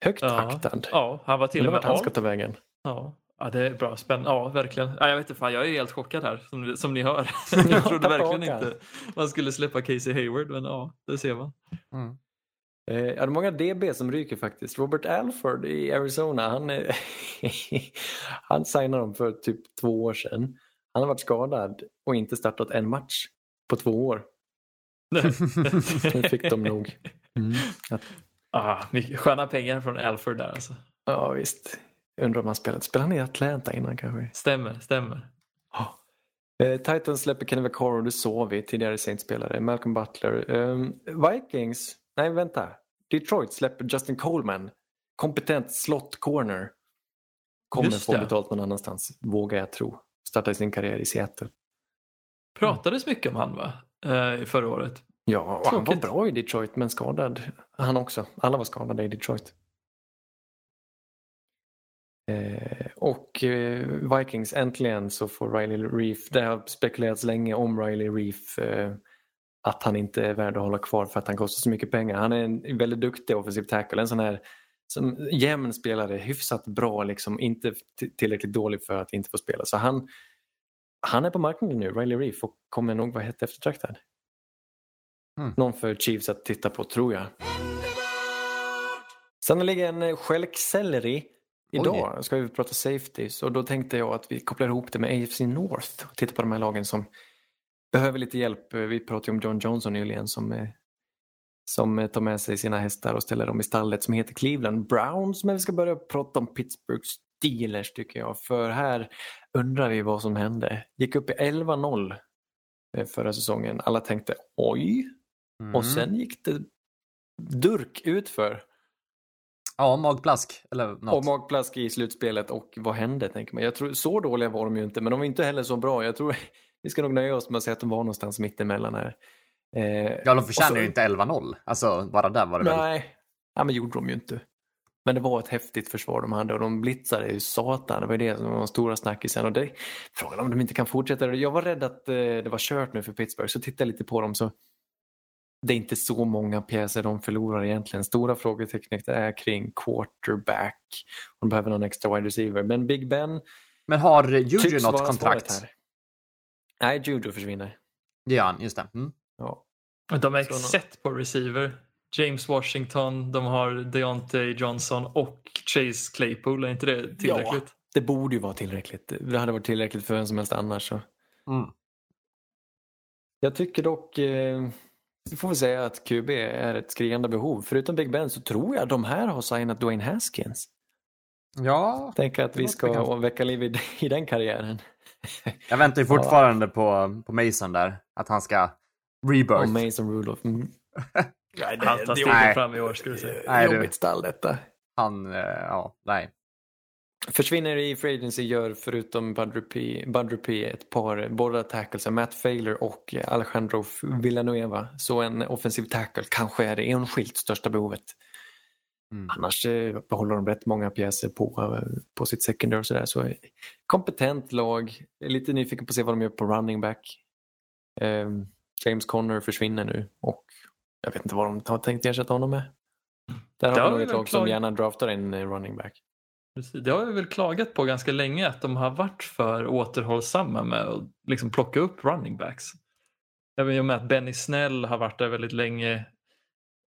Högt Ja. aktad. Ja, han var till och med han ska ta vägen. Ja. ja, det är bra. Spännande. Ja, verkligen. Ja, jag vet inte, fan, jag är helt chockad här som, som ni hör. [LAUGHS] jag trodde verkligen inte man skulle släppa Casey Hayward, men ja, det ser man. Mm. Eh, ja, det är många DB som ryker faktiskt. Robert Alford i Arizona, han, eh, [LAUGHS] han signade dem för typ två år sedan. Han har varit skadad och inte startat en match på två år. [LAUGHS] Det fick de nog. Att, Ah, sköna pengar från Alford där alltså. ja visst. Undrar om han spelat. Spelade han i Atlanta innan kanske? Stämmer, stämmer. Eh, Titans släpper Kenny Vaccaro, det såg vi. Tidigare Saints-spelare. Malcolm Butler. Ehm, Vikings, nej vänta. Detroit släpper Justin Coleman. Kompetent slot corner. Kommer få betalt någon annanstans, vågar jag tro. Startar sin karriär i Seattle. Pratades mycket om han va? Eh, förra året. Ja, han var bra i Detroit men skadad. Han också. Alla var skadade i Detroit. Eh, och eh, Vikings, äntligen så får Riley Reef, det har spekulerats länge om Riley Reef, eh, att han inte är värd att hålla kvar för att han kostar så mycket pengar. Han är en väldigt duktig offensiv tackle, en sån här som jämn spelare, hyfsat bra, liksom, inte tillräckligt dålig för att inte få spela. Så han, han är på marknaden nu, Riley Reef, och kommer nog vara hett eftertraktad. Mm. Någon för Chiefs att titta på, tror jag. Sannoliken en stjälkselleri. Idag ska vi prata safeties och då tänkte jag att vi kopplar ihop det med AFC North och tittar på de här lagen som behöver lite hjälp. Vi pratade om John Johnson nyligen som, eh, som eh, tar med sig sina hästar och ställer dem i stallet som heter Cleveland Browns. Men vi ska börja prata om Pittsburgh Steelers tycker jag. För här undrar vi vad som hände. Gick upp i 11-0 eh, förra säsongen. Alla tänkte oj. Mm. Och sen gick det durk utför. Ja, magplask eller något. Och magplask i slutspelet och vad hände tänker man. Jag tror, så dåliga var de ju inte men de var inte heller så bra. Jag tror vi ska nog nöja oss med att säga att de var någonstans mittemellan här. Eh, ja, de förtjänar så- ju inte 11-0. Alltså, bara där var det väl. Nej, men gjorde de ju inte. Men det var ett häftigt försvar de hade och de blitzade ju satan. Det var ju det som var de stora snackisen. Och det, frågan om de inte kan fortsätta. Jag var rädd att eh, det var kört nu för Pittsburgh så tittade jag lite på dem så det är inte så många pjäser de förlorar egentligen. Stora frågetecknet är kring quarterback. Och de behöver någon extra wide receiver. Men Big Ben Men har Juju något kontrakt? Nej, Juju försvinner. Det gör han, just det. Mm. Ja. De är set på receiver. James Washington, de har Deontay Johnson och Chase Claypool. Är inte det tillräckligt? Det borde ju vara tillräckligt. Det hade varit tillräckligt för vem som helst annars. Så. Mm. Jag tycker dock, eh, vi får väl säga att QB är ett skriande behov. Förutom Big Ben så tror jag de här har signat Dwayne Haskins. Ja, Tänker att vi ska väcka liv i, [LAUGHS] i den karriären. [LAUGHS] jag väntar ju fortfarande på, på Mason där. Att han ska rebirth. Och Mason Rudolph. Mm. [LAUGHS] Nej, Han tar stegen Nej. fram i år skulle jag säga. Nej, du- Jobbigt stall detta. Han, eh, ja, nej. Försvinner i Free Agency gör förutom Budrupi, Budrupi ett par, båda tackles, Matt Failer och Alejandro Villanueva. Så en offensiv tackle kanske är det enskilt största behovet. Mm. Annars eh, behåller de rätt många pjäser på, eh, på sitt secondary och sådär. Så eh, kompetent lag. Jag är lite nyfiken på att se vad de gör på running back. Eh, James Conner försvinner nu och jag vet inte vad de har tänkt ersätta honom med. Där har har vi nog ett lag som gärna draftar en running back. Precis. Det har vi väl klagat på ganska länge att de har varit för återhållsamma med att liksom plocka upp running backs. Även i och med att Benny Snell har varit där väldigt länge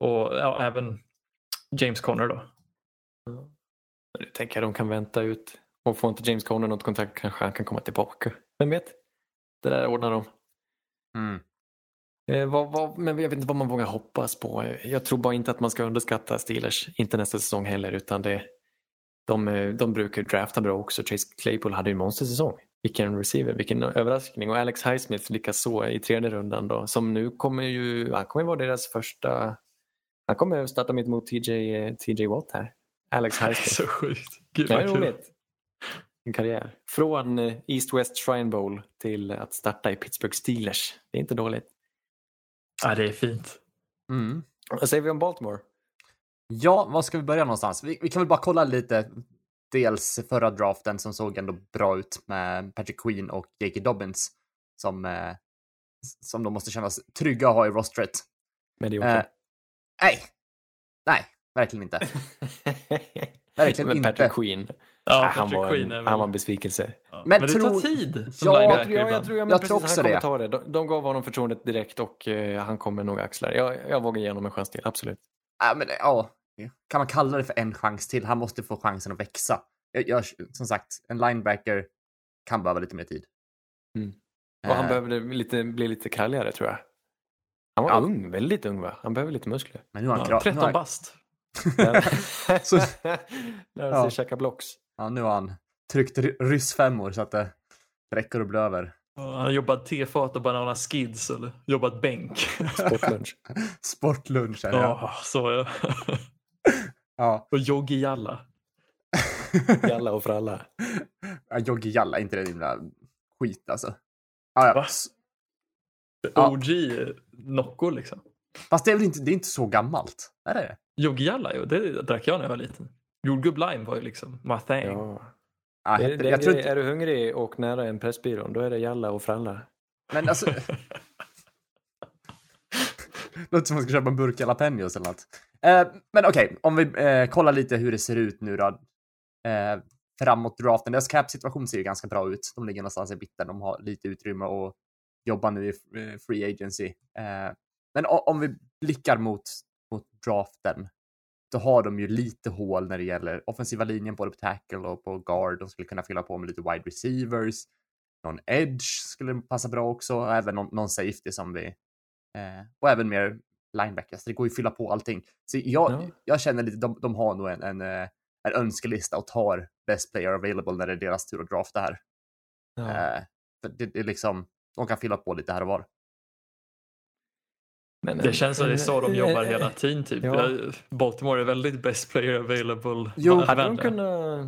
och ja, även James Conner då. Nu tänker jag de kan vänta ut. Och får inte James Conner något kontrakt kanske han kan komma tillbaka. Vem vet? Det där ordnar de. Mm. Eh, vad, vad, men jag vet inte vad man vågar hoppas på. Jag tror bara inte att man ska underskatta Steelers. Inte nästa säsong heller. Utan det, de, eh, de brukar drafta bra också. Chase Claypool hade ju en monstersäsong. Vilken receiver, vilken överraskning. Och Alex Highsmith likaså i tredje rundan då. Som nu kommer ju, han kommer vara deras första, han kommer starta mitt mot TJ, eh, TJ Watt här. Alex [LAUGHS] Highsmith. Så sjukt. Gud Det vad är roligt. En karriär. Från eh, East West Shrine Bowl till att starta i Pittsburgh Steelers. Det är inte dåligt. Ja, det är fint. Mm. Vad säger vi om Baltimore? Ja, var ska vi börja någonstans? Vi, vi kan väl bara kolla lite. Dels förra draften som såg ändå bra ut med Patrick Queen och J.K. Dobbins som, eh, som de måste kännas trygga att ha i rostret. Mediocre. Eh, nej, nej, verkligen inte. [LAUGHS] Verkligen Men inte. Patrick Queen. Ja, Ah, han, var en, han var en besvikelse. Ja. Men Men, det tror- tar tid som Ja, linebacker Ja, jag ibland. tror, Jag precis, tror också han kommer det. ta det. De, de gav honom förtroendet direkt och eh, han kommer nog axla det. Jag, jag vågar ge honom en chans till, absolut. Ja, men ja, kan man kalla det för en chans till? Han måste få chansen att växa. Jag, jag, som sagt, en linebacker kan behöva lite mer tid. Mm. Och han Eh, behövde lite, bli lite kralligare tror jag. Han var Ja. ung, väldigt ung va? Han behöver lite muskler. Men nu har han, Ja, kra- nu har 13 han, bast. [LAUGHS] Så- Lär Ja. sig käka blocks. ja, nu har han tryckt ry- ryssfemmor så att det räcker att bli över. Ja, Han har jobbat tefat och banana skids eller jobbat bänk. Sportlunch. [LAUGHS] Sportlunch är det, ja. Ja, så ja. ja. Och Yogi Jalla. Och fralla. ja Jogge Jalla, inte det himla skit alltså. Ja, ja. OG Nocco liksom. Fast det är väl inte, det är inte så gammalt? Är det det? Yogi Jalla, jo, det drack jag när jag var liten. Jordgubb Lime var ju liksom my thing. Ja. Ja, Det, det jag tror inte, är du hungrig och nära en pressbyrå, då är det jalla och fralla. men alltså. [LAUGHS] Låter som man ska köpa en burk jalapenos eller något. Eh, men okej, om vi eh, kollar lite hur det ser ut nu då. Eh, framåt draften. Deras cap-situation ser ju ganska bra ut. De ligger någonstans i mitten. De har lite utrymme att jobba nu i eh, free agency. Eh, men om vi blickar mot, mot draften, då har de ju lite hål när det gäller offensiva linjen, både på tackle och på guard. De skulle kunna fylla på med lite wide receivers. Någon edge skulle passa bra också, och även någon, någon safety som vi... Eh, och även mer linebackers. Det går ju att fylla på allting. Så jag, Ja. jag känner lite, de, de har nog en, en, en önskelista och tar best player available när det är deras tur att drafta här. Ja. Eh, för det, det är liksom, de kan fylla på lite här och var. Men, Det känns som det är så de jobbar hela tiden typ. Ja. Baltimore är väldigt best player available. Jo, Man- Hade de kunnat...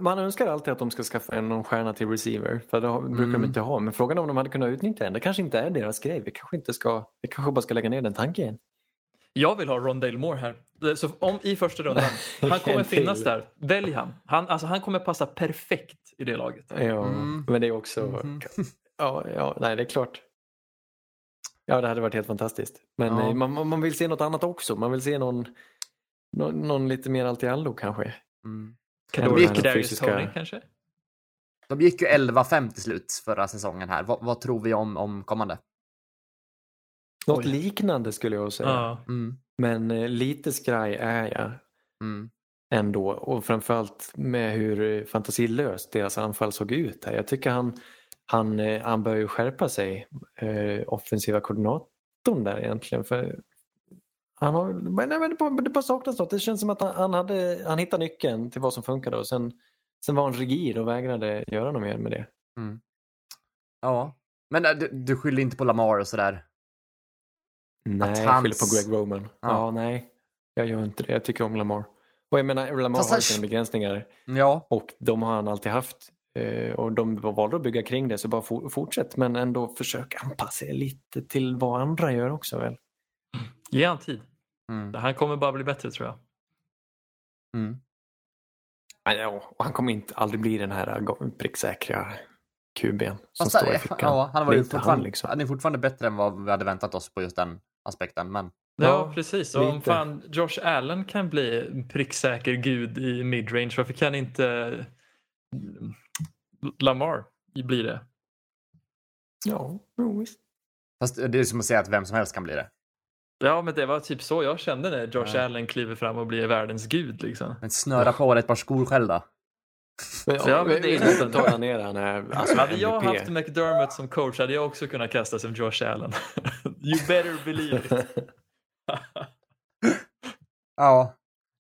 Man önskar alltid att de ska skaffa en någon stjärna till receiver. För det brukar Mm. de inte ha. Men frågan är om de hade kunnat utnyttja den. Det kanske inte är deras grej. Vi kanske, inte ska, vi kanske bara ska lägga ner den tanken. Jag vill ha Rondale Moore här. Så om i första rundan, [LAUGHS] han kommer finnas där. Välj han. Han, alltså, han kommer passa perfekt i det laget. Ja, Mm. men det är också... Mhm. Ja, ja, nej det är klart. Ja, det hade varit helt fantastiskt. Men Ja. eh, man, man- vill se något annat också. Man vill se någon, någon, någon lite mer allt i allo kanske. Mm. Kan vara här Darius fysiska- Tony kanske? De gick ju 11-5 till slut förra säsongen här. Vad, vad tror vi om, om kommande? Något Oj. liknande skulle jag säga. Ja. Mm. Men eh, lite skraj är jag Mm. ändå. Och framförallt med hur eh, fantasilöst deras anfall såg ut. Här. Jag tycker han, han, eh, han bör ju skärpa sig, eh, offensiva koordinatorn där egentligen. För han har, men, nej, men det, bara, det bara saknas något. Det känns som att han, han, hade, han hittade nyckeln till vad som funkade och sen, sen var han rigid och vägrade göra något mer med det. Ja. Men äh, du, du skyller inte på Lamar och sådär? Nej, Att jag hans- skyller på Greg Roman. Ja. Ja. nej. Jag gör inte det. Jag tycker om Lamar. Och jag menar, Lamar Fast har sina begränsningar. Ja. Och de har han alltid haft. Eh, Och de valde att bygga kring det, så bara for, fortsätt. Men ändå försök anpassa er lite till vad andra gör också väl. Ge han tid. Mm. Han kommer bara bli bättre tror jag. Mm. Ja, han kommer inte aldrig bli den här go- pricksäkra QB'n som Fast, står i äh, fickan. ja, han Det var är ju fortfarande, liksom. han är fortfarande bättre än vad vi hade väntat oss på just den aspekten. Men Ja, Ja, precis. Och om fan Josh Allen kan bli pricksäker gud i midrange, varför kan inte Lamar bli det? Ja, visst. fast det är som att säga att vem som helst kan bli det. Ja, men det var typ så jag kände när Josh Ja. Allen kliver fram och blir världens gud. Liksom. Men snöra på dig ett par skor själv då. Men, Så jag ja, vill vi- nästan- tar jag ner han här, alltså Hade jag MVP. haft McDermott som coach hade jag också kunnat kasta som Josh Allen. [LAUGHS] you better believe it. [LAUGHS] Ja.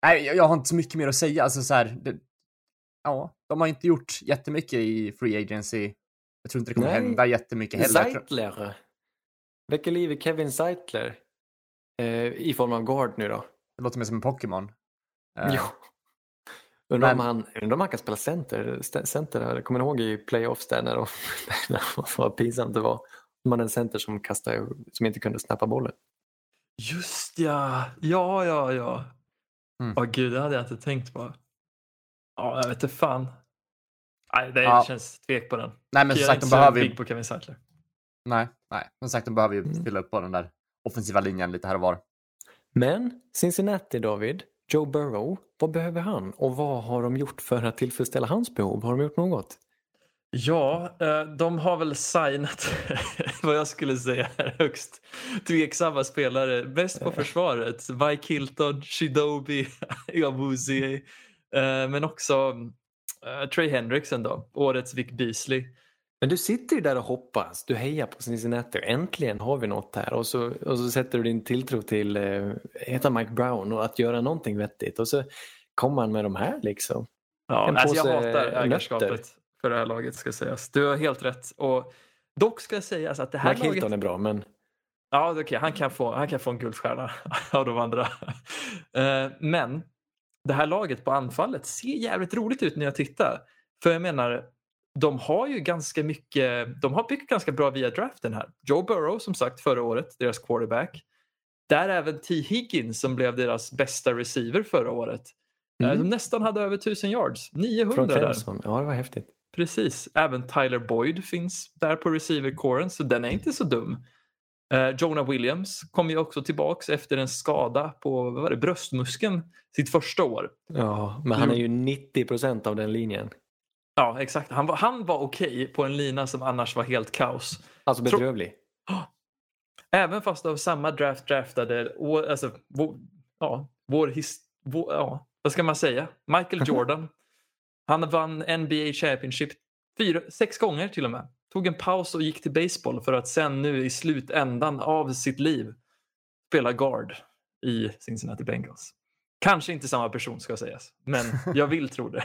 Nej, jag, jag har inte så mycket mer att säga. Alltså så här, det, ja, de har inte gjort jättemycket i Free Agency. Jag tror inte det kommer Nej. hända jättemycket heller. Zeitler. Väcker liv i Kevin Zeitler. Eh, I form av guard nu då. Det låter mer som en Pokémon. Eh, Ja. Undrar om, Men- han, undrar om han kan spela center. center där. Jag kommer ihåg i playoffs där när de, [LAUGHS] vad pinsamt det var. Man en center som kastade, som inte kunde snappa bollen. Just ja, ja, ja, ja. Mm. Åh gud, det hade jag inte tänkt på. Ja, jag vet inte fan. Nej, det Ja. känns tvek på den. Nej, men som sagt, de behöver ju... big på Kevin Sattler. Nej, nej. Som sagt, de behöver ju Mm. fylla upp på den där offensiva linjen lite här och var. Men Cincinnati David, Joe Burrow, vad behöver han? Och vad har de gjort för att tillfredsställa hans behov? Har de gjort något? Ja, eh, de har väl signat [LAUGHS] vad jag skulle säga är högst tveksamma spelare. Mest på försvaret. Mike Hilton, Shidobi, Abuzi. [LAUGHS] eh, Men också eh, Trey Hendrickson då, årets Vic Beasley. Men du sitter ju där och hoppas. Du hejar på Cincinnati. Äntligen har vi något här. Och så, och så sätter du din tilltro till eh, heter Mike Brown och att göra någonting vettigt. Och så kommer han med de här liksom. Ja, En alltså jag hatar nötter. ägarskapet för det här laget ska sägas. Du har helt rätt. Och dock ska sägas att det här Mike Hilton laget... är bra men Ja, okej, han, kan få, han kan få en guldstjärna [LAUGHS] av de andra. Eh, Men det här laget på anfallet ser jävligt roligt ut när jag tittar. För jag menar, de har ju ganska mycket, de har byggt ganska bra via draften här. Joe Burrow som sagt förra året, deras quarterback. Där även T. Higgins som blev deras bästa receiver förra året. Eh, Mm. De nästan hade över 1000 yards, 900 från där. Ja, det var häftigt. Precis, även Tyler Boyd finns där på receiver-coren så den är inte så dum. Eh, Jonah Williams kom ju också tillbaks efter en skada på vad var det, bröstmuskeln sitt första år. Ja, men han är ju 90 procent av den linjen. Ja, exakt. Han var, han var okej på en lina som annars var helt kaos. Alltså Tro- bedrövlig. [GASPS] Även fast av samma draft draftade, alltså, vår, ja, vår, his, vår, ja, vad ska man säga? Michael [LAUGHS] Jordan. Han vann NBA Championship fyra, sex gånger till och med. Tog en paus och gick till baseball för att sen nu i slutändan av sitt liv spela guard i Cincinnati Bengals. Kanske inte samma person ska sägas, men [LAUGHS] jag vill tro det.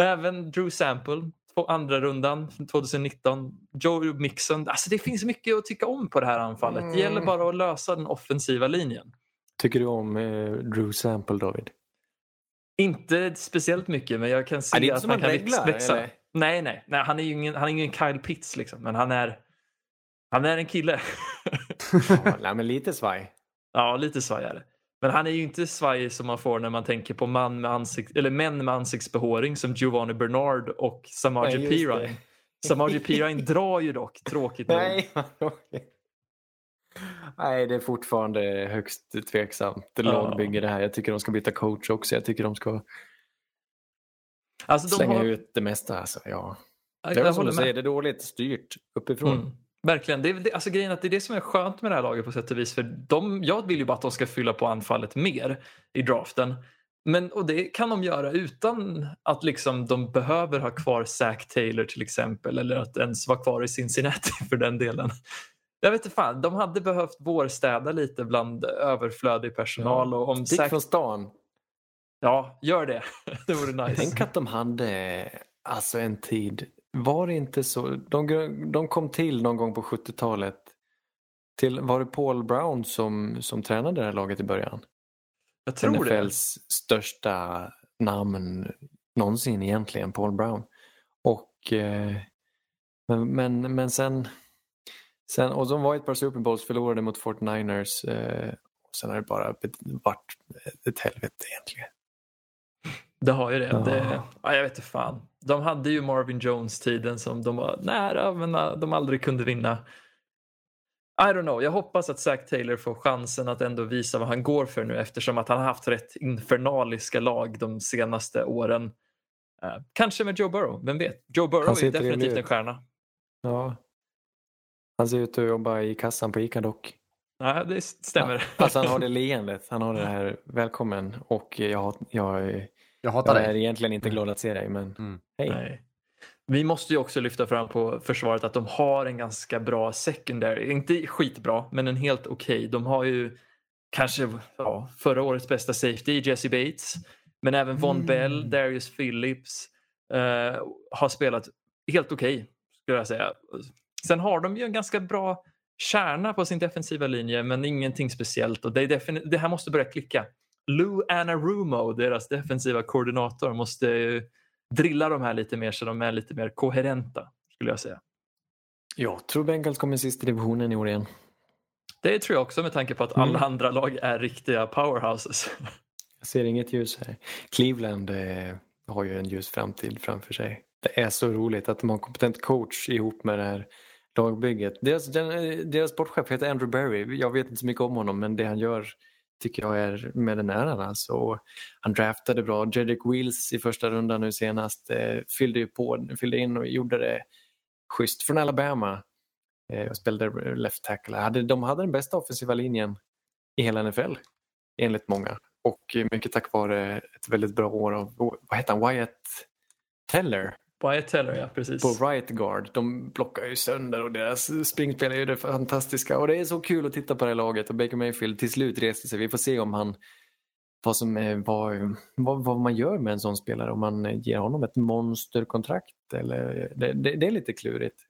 Även Drew Sample, två andra rundan 2019. Joe Mixon. Alltså det finns mycket att tycka om på det här anfallet. Det gäller bara att lösa den offensiva linjen. Tycker du om eh, Drew Sample David? Inte speciellt mycket, men jag kan se att han kan reglar, växa. eller? Nej, nej, nej. Han är ju ingen, han är ingen Kyle Pitts, liksom, men han är, han är en kille. Ja, men lite svaj. [LAUGHS] ja, lite svajare. Men han är ju inte svajig som man får när man tänker på man med ansikt, eller män med ansiktsbehåring som Giovanni Bernard och Ja, Samaje det. Perine. Samaje Perine drar ju dock, tråkigt nog. Nej, Nej, det är fortfarande högst tveksamt Ja. lagbygge det här. Jag tycker de ska byta coach också. Jag tycker de ska Alltså, slänga har, ut det mesta. Alltså, ja. Det är jag väl som du säger, det är dåligt styrt uppifrån. Mm, verkligen. Det är, det, alltså, grejen att det är det som är skönt med det här laget på sätt och vis. För de, jag vill ju bara att de ska fylla på anfallet mer i draften. Men, och det kan de göra utan att liksom, de behöver ha kvar Zack Taylor till exempel. Eller att ens vara kvar i Cincinnati [LAUGHS] för den delen. Jag vet inte fan, de hade behövt vårstäda lite bland överflödig personal. Och om Stick Zack, från stan. Ja, gör det. [LAUGHS] det vore nice. Tänk att de hade alltså en tid. Var det inte så? De, de kom till någon gång på 70-talet. Till, var det Paul Brown som, som tränade det här laget i början? Jag tror det. NFLs största namn någonsin egentligen, Paul Brown. Och, eh, men, men, men sen, sen, och de var ett par Super Bowls, förlorade mot 49ers. Eh, och sen har det bara varit ett helvete egentligen. Det har ju det. Ja. det ja, jag vet inte fan. De hade ju Marvin Jones-tiden som de var nära men äh, de aldrig kunde vinna. I don't know. Jag hoppas att Zack Taylor får chansen att ändå visa vad han går för nu eftersom att han har haft rätt infernaliska lag de senaste åren. Eh, kanske med Joe Burrow, vem vet? Joe Burrow är definitivt en ut. stjärna. Ja. Han ser ut att jobba i kassan på ICA dock. Nej, det stämmer. Alltså han har det leendet, han har det här välkommen och jag, jag, Jag hatar Jag är dig. egentligen inte glad att se dig, men Mm. hej. Nej. Vi måste ju också lyfta fram på försvaret att de har en ganska bra secondary. Inte skitbra, men en helt okej. De har ju kanske ja, förra årets bästa safety, Jesse Bates. Men även Von Mm. Bell, Darius Phillips eh, har spelat helt okej, skulle jag säga. Sen har de ju en ganska bra kärna på sin defensiva linje, men ingenting speciellt. Och det, det här måste börja klicka. Lou Anarumo, deras defensiva koordinator, måste drilla de här lite mer så de är lite mer koherenta, skulle jag säga. Jag tror Bengals kommer sist i divisionen i år igen. Det tror jag också med tanke på att Mm. alla andra lag är riktiga powerhouses. Jag ser inget ljus här. Cleveland eh, har ju en ljus framtid framför sig. Det är så roligt att de har en kompetent coach ihop med det här lagbygget. Deras, den, eh, deras sportchef heter Andrew Berry. Jag vet inte så mycket om honom men det han gör tycker jag är med den äran. Alltså. Han draftade bra. Jedrick Wills i första rundan nu senast eh, fyllde ju på, fyllde in och gjorde det schysst från Alabama. Eh, och spelade left tackle. Hade, de hade den bästa offensiva linjen i hela NFL enligt många. Och mycket tack vare ett väldigt bra år av, vad heter han, Wyatt Teller Wyatt Teller, ja precis. på right guard. De blockar ju sönder och deras springspel är ju det fantastiska. Och det är så kul att titta på det här laget och Baker Mayfield till slut reste sig. Vi får se om han vad, som är, vad, vad, vad man gör med en sån spelare. Om man ger honom ett monsterkontrakt eller det, det, det är lite klurigt.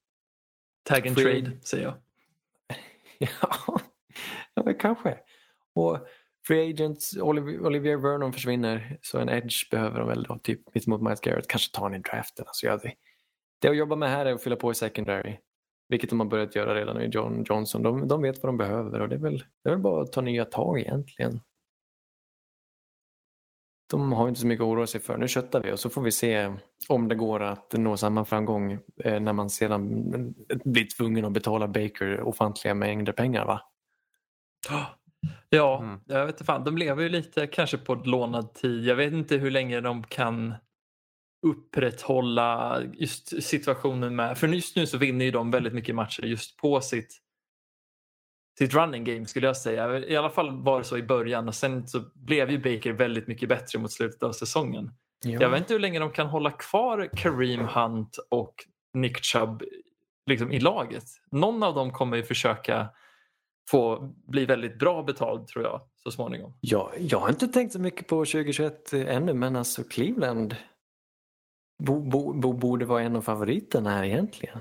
Tag and Free- trade, säger jag. [LAUGHS] Ja, ja men kanske. Och Free Agents, Olivier, Olivier Vernon försvinner så en edge behöver de väl då, typ mitt mot Miles Garrett. Kanske tar han i draften. Alltså, ja, det, det att jobba med här är att fylla på i secondary. Vilket de har börjat göra redan i John Johnson. De, de vet vad de behöver och det är, väl, det är väl bara att ta nya tag egentligen. De har inte så mycket att oroa sig för. Nu köttar vi och så får vi se om det går att nå samma framgång eh, när man sedan blir tvungen att betala Baker ofantliga mängder pengar. va? Ja, Mm. jag vet inte fan. De lever ju lite kanske på lånad tid. Jag vet inte hur länge de kan upprätthålla just situationen med... För just nu så vinner ju de väldigt mycket matcher just på sitt, sitt running game skulle jag säga. I alla fall var det så i början och sen så blev ju Baker väldigt mycket bättre mot slutet av säsongen. Jag vet inte hur länge de kan hålla kvar Kareem Hunt och Nick Chubb liksom, i laget. Någon av dem kommer ju försöka få bli väldigt bra betald tror jag så småningom. Ja, jag har inte tänkt så mycket på 2021 ännu men alltså Cleveland bo, bo, bo, borde vara en av favoriterna här egentligen.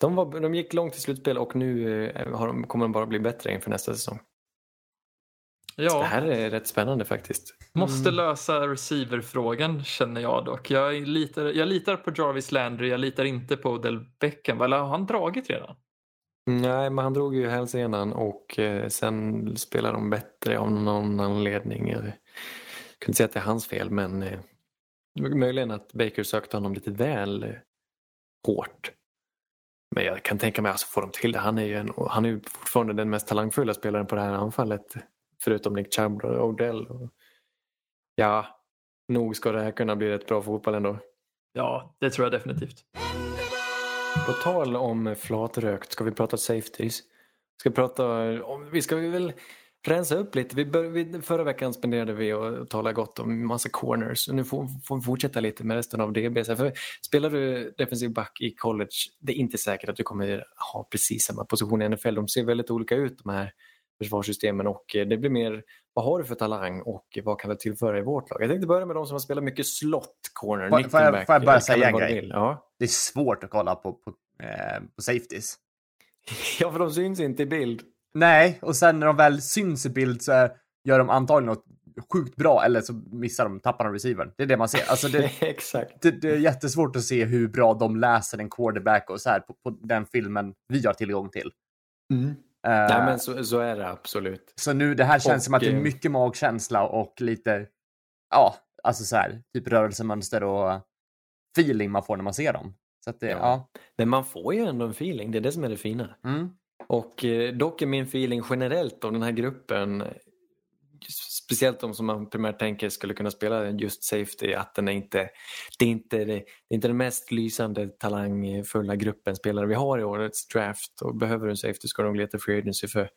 De, var, de gick långt i slutspel och nu eh, de, kommer de bara bli bättre inför nästa säsong. Så Ja, det här är rätt spännande faktiskt. måste lösa receiverfrågan känner jag dock. Jag litar, jag litar på Jarvis Landry, jag litar inte på Odell Beckham. Eller har han dragit redan? Nej, men han drog ju hälsenan och eh, sen spelade de bättre av någon anledning. Jag kan inte säga att det är hans fel men eh, möjligen att Baker sökte honom lite väl eh, hårt. Men jag kan tänka mig, alltså får de till det, han är ju en, han är ju fortfarande den mest talangfulla spelaren på det här anfallet. Förutom Nick Chubb och Odell. Och, ja, nog ska det här kunna bli rätt bra fotboll ändå. Ja, det tror jag definitivt. På tal om flatrökt ska vi prata safeties. Ska vi, prata om, vi ska väl rensa upp lite. Vi bör, vi, förra veckan spenderade vi och talade gott om massa corners. Nu får, får vi fortsätta lite med resten av DB. För spelar du defensiv back i college, det är inte säkert att du kommer ha precis samma position i NFL. De ser väldigt olika ut de här försvarssystemen och eh, det blir mer vad har du för talang och vad kan du tillföra i vårt lag? Jag tänkte börja med de som har spelat mycket slot corner, Får- får jag- får jag bara säga en grej? Ja. Det är svårt att kolla på, på, eh, på safeties. [LAUGHS] ja, för de syns inte i bild. Nej, och sen när de väl syns i bild så är- gör de antagligen något sjukt bra eller så missar de, tappar de receivern. Det är det man ser. Alltså det, [LAUGHS] Exakt. det, det är jättesvårt att se hur bra de läser en quarterback och så här på, på den filmen vi har tillgång till. Mm. Eh, Nej, men så, så är det absolut. Så nu, det här känns Och, som att det är eh, mycket magkänsla och lite, ja, alltså så här, typ rörelsemönster och feeling man får när man ser dem. Så det, Ja. ja. Men man får ju ändå en feeling, det är det som är det fina. Mm. Och eh, dock är min feeling generellt av den här gruppen, speciellt de som man primärt tänker skulle kunna spela just safety, att den är inte, det är inte, det, är inte den mest lysande talangfulla gruppen spelare vi har i årets draft. Och behöver du en safety ska du nog leta free agency för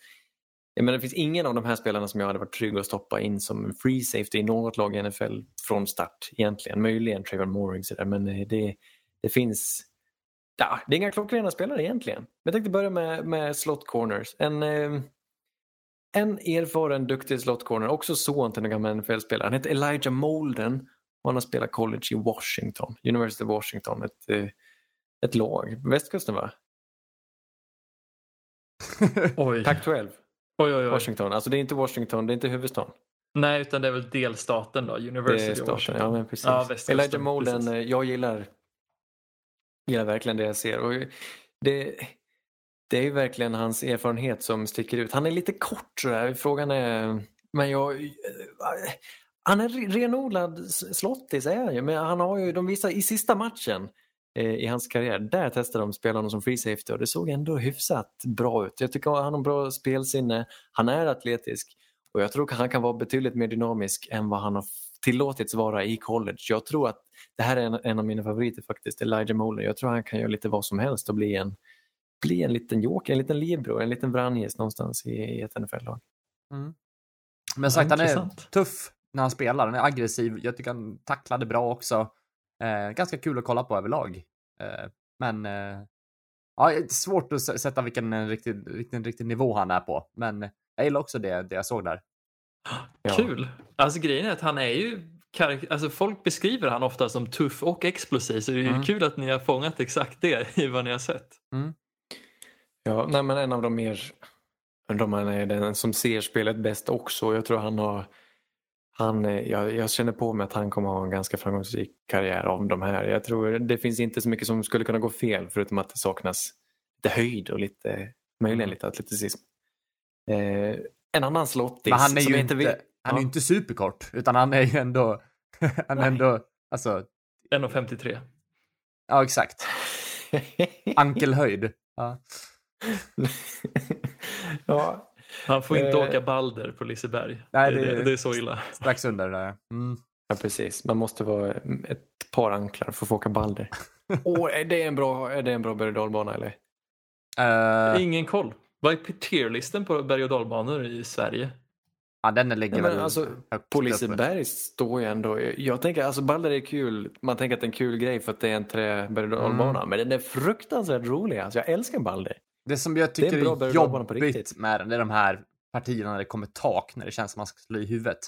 Jag menar, det finns ingen av de här spelarna som jag hade varit trygg att stoppa in som free safety i något lag i NFL från start egentligen. Möjligen Trevor Mooring sådär, men eh, det, det finns Ja, det är inga klockrena spelare egentligen. Men jag tänkte börja med, med slot corners. En, eh, en erfaren, duktig slot corner, också son till en gammal NFL-spelare. Han heter Elijah Molden och han har spelat college i Washington, University of Washington, ett, eh, ett lag. Västkusten va? [LAUGHS] Oj. Pac-12, Oj, oj, oj. Washington. Alltså det är inte Washington, det är inte huvudstaden. Nej, utan det är väl delstaten då, Det University är of staten, Washington. ja men precis. Ja, Elijah Molden, eh, jag gillar, gillar verkligen det jag ser. Och det, det är ju verkligen hans erfarenhet som sticker ut. Han är lite kort sådär, frågan är, men jag, eh, han är renodlad slottis är han ju, men han har ju, de visar i sista matchen eh, i hans karriär, där testade de spela honom som free safety och det såg ändå hyfsat bra ut. Jag tycker han har bra spelsinne, han är atletisk och jag tror att han kan vara betydligt mer dynamisk än vad han har tillåtits vara i college. Jag tror att det här är en, en av mina favoriter faktiskt, Elijah Moller. Jag tror han kan göra lite vad som helst och bli en, bli en liten joker, en liten libero, en liten Vranjes någonstans i, i ett NFL-lag. Men sagt, han är tuff när han spelar. Han är aggressiv. Jag tycker han tacklade bra också. Eh, ganska kul att kolla på överlag. Eh, men eh, ja, det är svårt att sätta vilken eh, riktig, riktig, riktig nivå han är på. Men jag gillar också det, det jag såg där. [GASPS] Ja. Kul! Alltså grejen är att han är ju alltså folk beskriver han ofta som tuff och explosiv så det är ju Mm. kul att ni har fångat exakt det i vad ni har sett. Ja, nej, men en av de mer, han är den som ser spelet bäst också. Jag tror han har, han, eh, jag, jag känner på mig att han kommer ha en ganska framgångsrik karriär av de här. Jag tror det finns inte så mycket som skulle kunna gå fel förutom att det saknas lite höjd och lite, möjligen lite atleticism. Eh, en annan slottis Men han är ju inte, vet- han är Ja. inte superkort, utan han är ju ändå, [LAUGHS] han är ändå, alltså, 1,53. ja exakt. [LAUGHS] Ankelhöjd. Ja. [LAUGHS] ja, Han får inte Eh. åka Balder på Liseberg. Nej, det, det- det, det är så illa. Strax under där. Mm. Ja, precis. Man måste vara ett par anklar för att få åka Balder. [LAUGHS] Åh, är det en bra, är det en bra berg och dalbana eller? Eh, Ingen koll. Vad är tierlisten på berg och dalbanor i Sverige? ja, den ligger Nej, väl alltså, På. Liseberg står ju ändå... Jag tänker, alltså Balder är kul. Man tänker att det är en kul grej för att det är en träberg och dalbana. Mm. Men den är fruktansvärt rolig. Alltså, jag älskar Balder. Det som jag Det är tycker bra är, på jobbigt riktigt. med den, det är de här partierna när det kommer tak, när det känns som man ska slå i huvudet.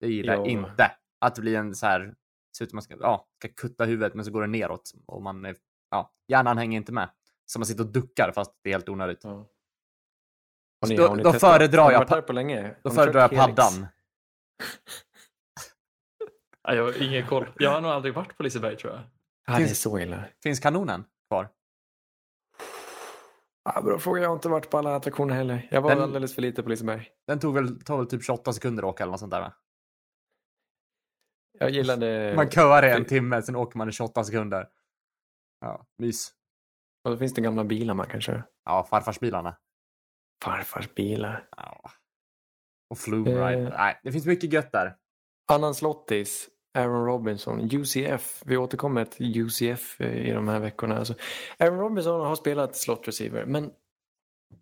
Det gillar jag Ja. inte. Att det blir en så här, ser ut som man ska, ja, ska kutta huvudet men så går det neråt och man är, ja, hjärnan hänger inte med. Så man sitter och duckar fast det är helt onödigt. Ja. Då- då föredrar ni jag pa- på länge? Då ni föredrar jag paddan. [LAUGHS] Jag har ingen koll. Jag har nog aldrig varit på Liseberg tror jag. Ja, det är så illa. Finns kanonen kvar? Ja, bra fråga. Jag har inte varit på alla attraktioner heller. Jag var Den- alldeles för lite på Liseberg. Den tog väl, tar väl typ 28 sekunder att åka eller något sånt där va? Jag gillade... Man köar i en timme, sen åker man i 28 sekunder. Ja, mys. Och då finns det gamla bilar man kan köra. Ja, farfarsbilarna. Farfars bilar. Ja. Och Flume Ride. Eh. Nej, det finns mycket gött där. Annan slottis, Aaron Robinson, UCF. Vi återkommer till UCF eh, i de här veckorna. Alltså, Aaron Robinson har spelat slot receiver, men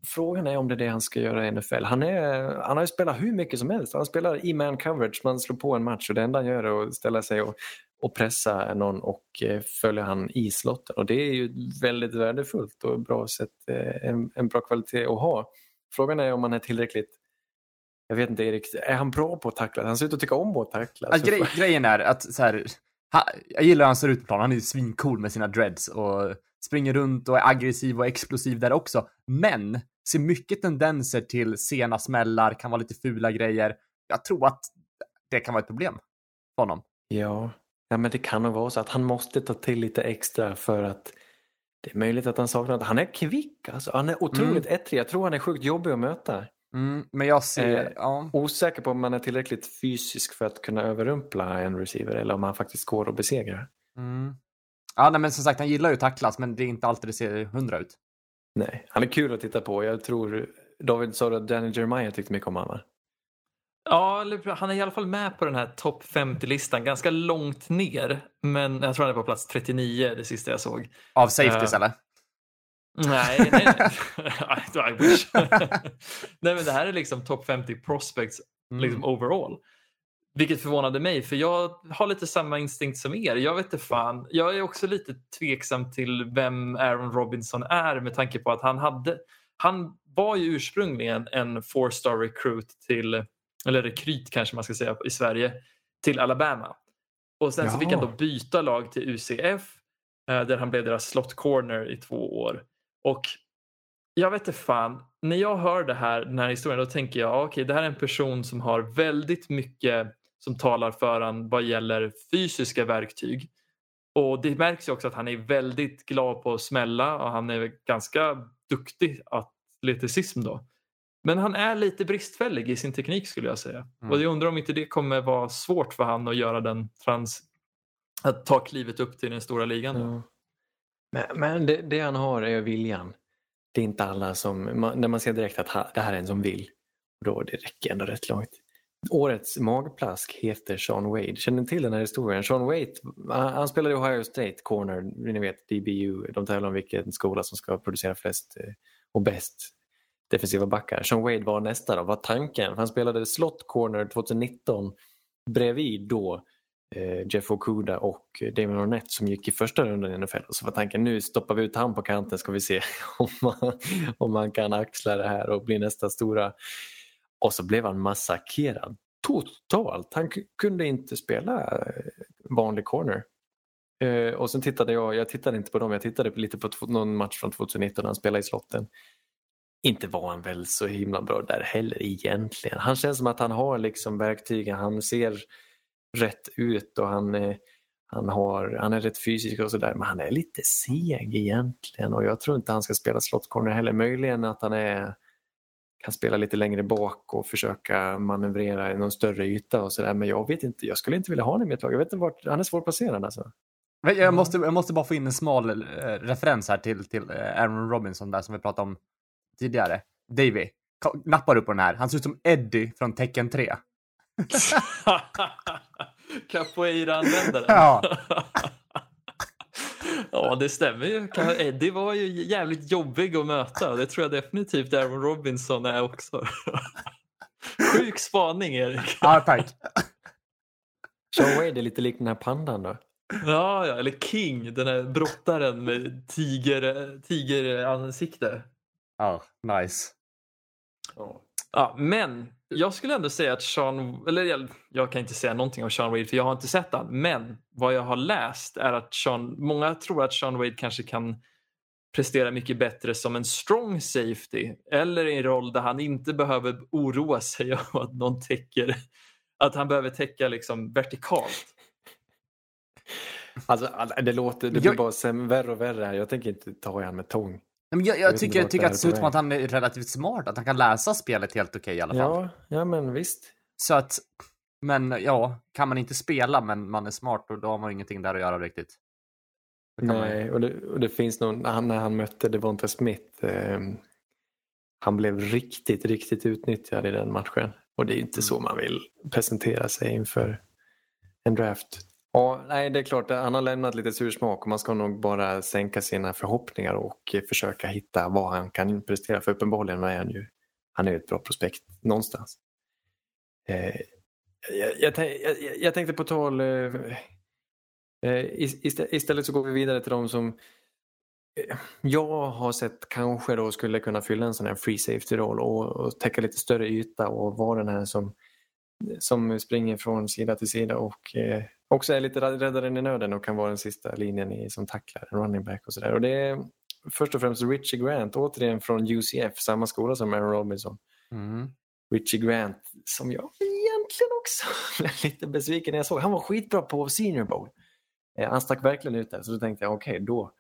frågan är om det är det han ska göra i NFL. Han, är, han har ju spelat hur mycket som helst. Han spelar i man coverage, man slår på en match och det enda han gör är att ställa sig och, och pressa någon och eh, följa han i slotten. Och det är ju väldigt värdefullt och bra sätt, eh, en, en bra kvalitet att ha. Frågan är om han är tillräckligt jag vet inte Erik, är han bra på att tackla? Han ser ut att tycka om att tackla. Alltså, Så- grej, grejen är att så här, ha, jag gillar hur han ser ut på plan. Han är ju svincool med sina dreads och springer runt och är aggressiv och explosiv där också. Men ser mycket tendenser till sena smällar, kan vara lite fula grejer. Jag tror att det kan vara ett problem för honom. Ja. ja, men det kan nog vara så att han måste ta till lite extra för att det är möjligt att han saknar att han är kvick. Alltså. Han är otroligt ettrig. Jag tror han är sjukt jobbig att möta. Mm, men jag ser, Eh, ja. Osäker på om man är tillräckligt fysisk för att kunna överrumpla en receiver eller om han faktiskt går att besegra. Mm. Ja, nej, men som sagt, han gillar ju att tacklas, men det är inte alltid det ser hundra ut. Nej, han är kul att titta på. Jag tror David sa att Danny Jeremiah tyckte mycket om honom. Ja, han är i alla fall med på den här topp 50-listan. Ganska långt ner. Men jag tror han är på plats 39 det sista jag såg. Av safeties Eh, eller? Nej, nej. [LAUGHS] I wish. [LAUGHS] nej, men det här är liksom top 50 prospects liksom overall. Vilket förvånade mig för jag har lite samma instinkt som er. Jag vet inte fan. Jag är också lite tveksam till vem Aaron Robinson är med tanke på att han hade han var ju ursprungligen en four star recruit till eller rekryt kanske man ska säga i Sverige till Alabama. Och sen så fick han då byta lag till UCF eh, där han blev deras slot corner i två år. Och jag vet inte fan, när jag hör det här, den här historien då tänker jag okej okay, det här är en person som har väldigt mycket som talar för han vad gäller fysiska verktyg. Och det märks ju också att han är väldigt glad på att smälla och han är ganska duktig atleticism då. Men han är lite bristfällig i sin teknik skulle jag säga. Mm. Och jag undrar om inte det kommer vara svårt för han att göra den trans... Att ta klivet upp till den stora ligan. Ja. Men, men det, det, han har är viljan. Det är inte alla som, man, när man ser direkt att det här är en som vill, då det räcker ändå rätt långt. Årets magplask heter Sean Wade. Känner ni till den här historien? Sean Wade, han spelade i Ohio State Corner, ni vet DBU, de tävlar om vilken skola som ska producera flest eh, och bäst defensiva backar. Sean Wade var nästa då, var tanken. Han spelade slot corner 2019 bredvid då Eh, Jeff Okuda och Damon Arnett som gick i första rundan i NFL. Och så var tanken nu stoppar vi ut han på kanten ska vi se [LAUGHS] om man, om man kan axla det här och bli nästa stora. Och så blev han massakrerad totalt. Han kunde inte spela eh, vanlig corner. Eh, och sen tittade jag, jag tittade inte på dem, jag tittade lite på någon match från 2019 när han spelade i slotten inte var han väl så himla bra där heller egentligen. Han känns som att han har liksom verktygen, han ser rätt ut och han, han, har, han är rätt fysisk och sådär men han är lite seg egentligen och jag tror inte han ska spela slotcorner heller. Möjligen att han är, kan spela lite längre bak och försöka manövrera i någon större yta och sådär men jag vet inte, jag skulle inte vilja ha honom i ett lag. Jag vet inte vart, han är svårplacerad alltså. Jag måste, jag måste bara få in en smal eh, referens här till, till eh, Aaron Robinson där som vi pratade om tidigare. Davy, nappar du på den här? Han ser ut som Eddie från Tecken 3. [LAUGHS] Capoeira-användaren. Ja. [LAUGHS] ja, det stämmer ju. Eddie var ju jävligt jobbig att möta. Det tror jag definitivt Aaron Robinson är också. [LAUGHS] Sjuk spaning, Erik. Ja, tack. Sean Wade är lite lik den här pandan då. Ja, ja, eller King, den här brottaren med tiger, tigeransikte. Ja, nice. Ja, men jag skulle ändå säga att Sean, eller jag, jag, kan inte säga någonting om Sean Wade för jag har inte sett han. Men vad jag har läst är att Sean, många tror att Sean Wade kanske kan prestera mycket bättre som en strong safety eller i en roll där han inte behöver oroa sig [LAUGHS] om att någon täcker, att han behöver täcka liksom vertikalt. Alltså, det låter, det blir bara värre och värre här. Jag tänker inte ta i honom med tång. Men jag, jag, jag tycker, jag tycker att det ser ut som att han är relativt smart, att han kan läsa spelet helt okej okay, i alla fall. Ja, ja men visst. Så att, men ja, kan man inte spela men man är smart då har man ingenting där att göra riktigt. Nej, man... och, det, och det finns någon, han, när han mötte Devonta Smith, eh, han blev riktigt, riktigt utnyttjad i den matchen. Och det är inte mm. så man vill presentera sig inför en draft. Ja, nej, det är klart, han har lämnat lite sur smak och man ska nog bara sänka sina förhoppningar och försöka hitta vad han kan prestera. För uppenbarligen är han ju han är ett bra prospekt någonstans. Eh, jag, jag, jag, jag, tänkte på tal, eh, eh istället så går vi vidare till de som eh, jag har sett kanske då skulle kunna fylla en sån här free safety-roll och, och täcka lite större yta och vara den här som, som springer från sida till sida och eh, också är lite räddaren i nöden och kan vara den sista linjen i, som tacklar, running back och sådär. Och det är först och främst Richie Grant, återigen från UCF, samma skola som Aaron Robinson. Mm. Richie Grant, som jag egentligen också [LAUGHS] blev lite besviken när jag såg. Han var skitbra på Senior Bowl. Eh, han stack verkligen ut där, så då tänkte jag okej, okay, då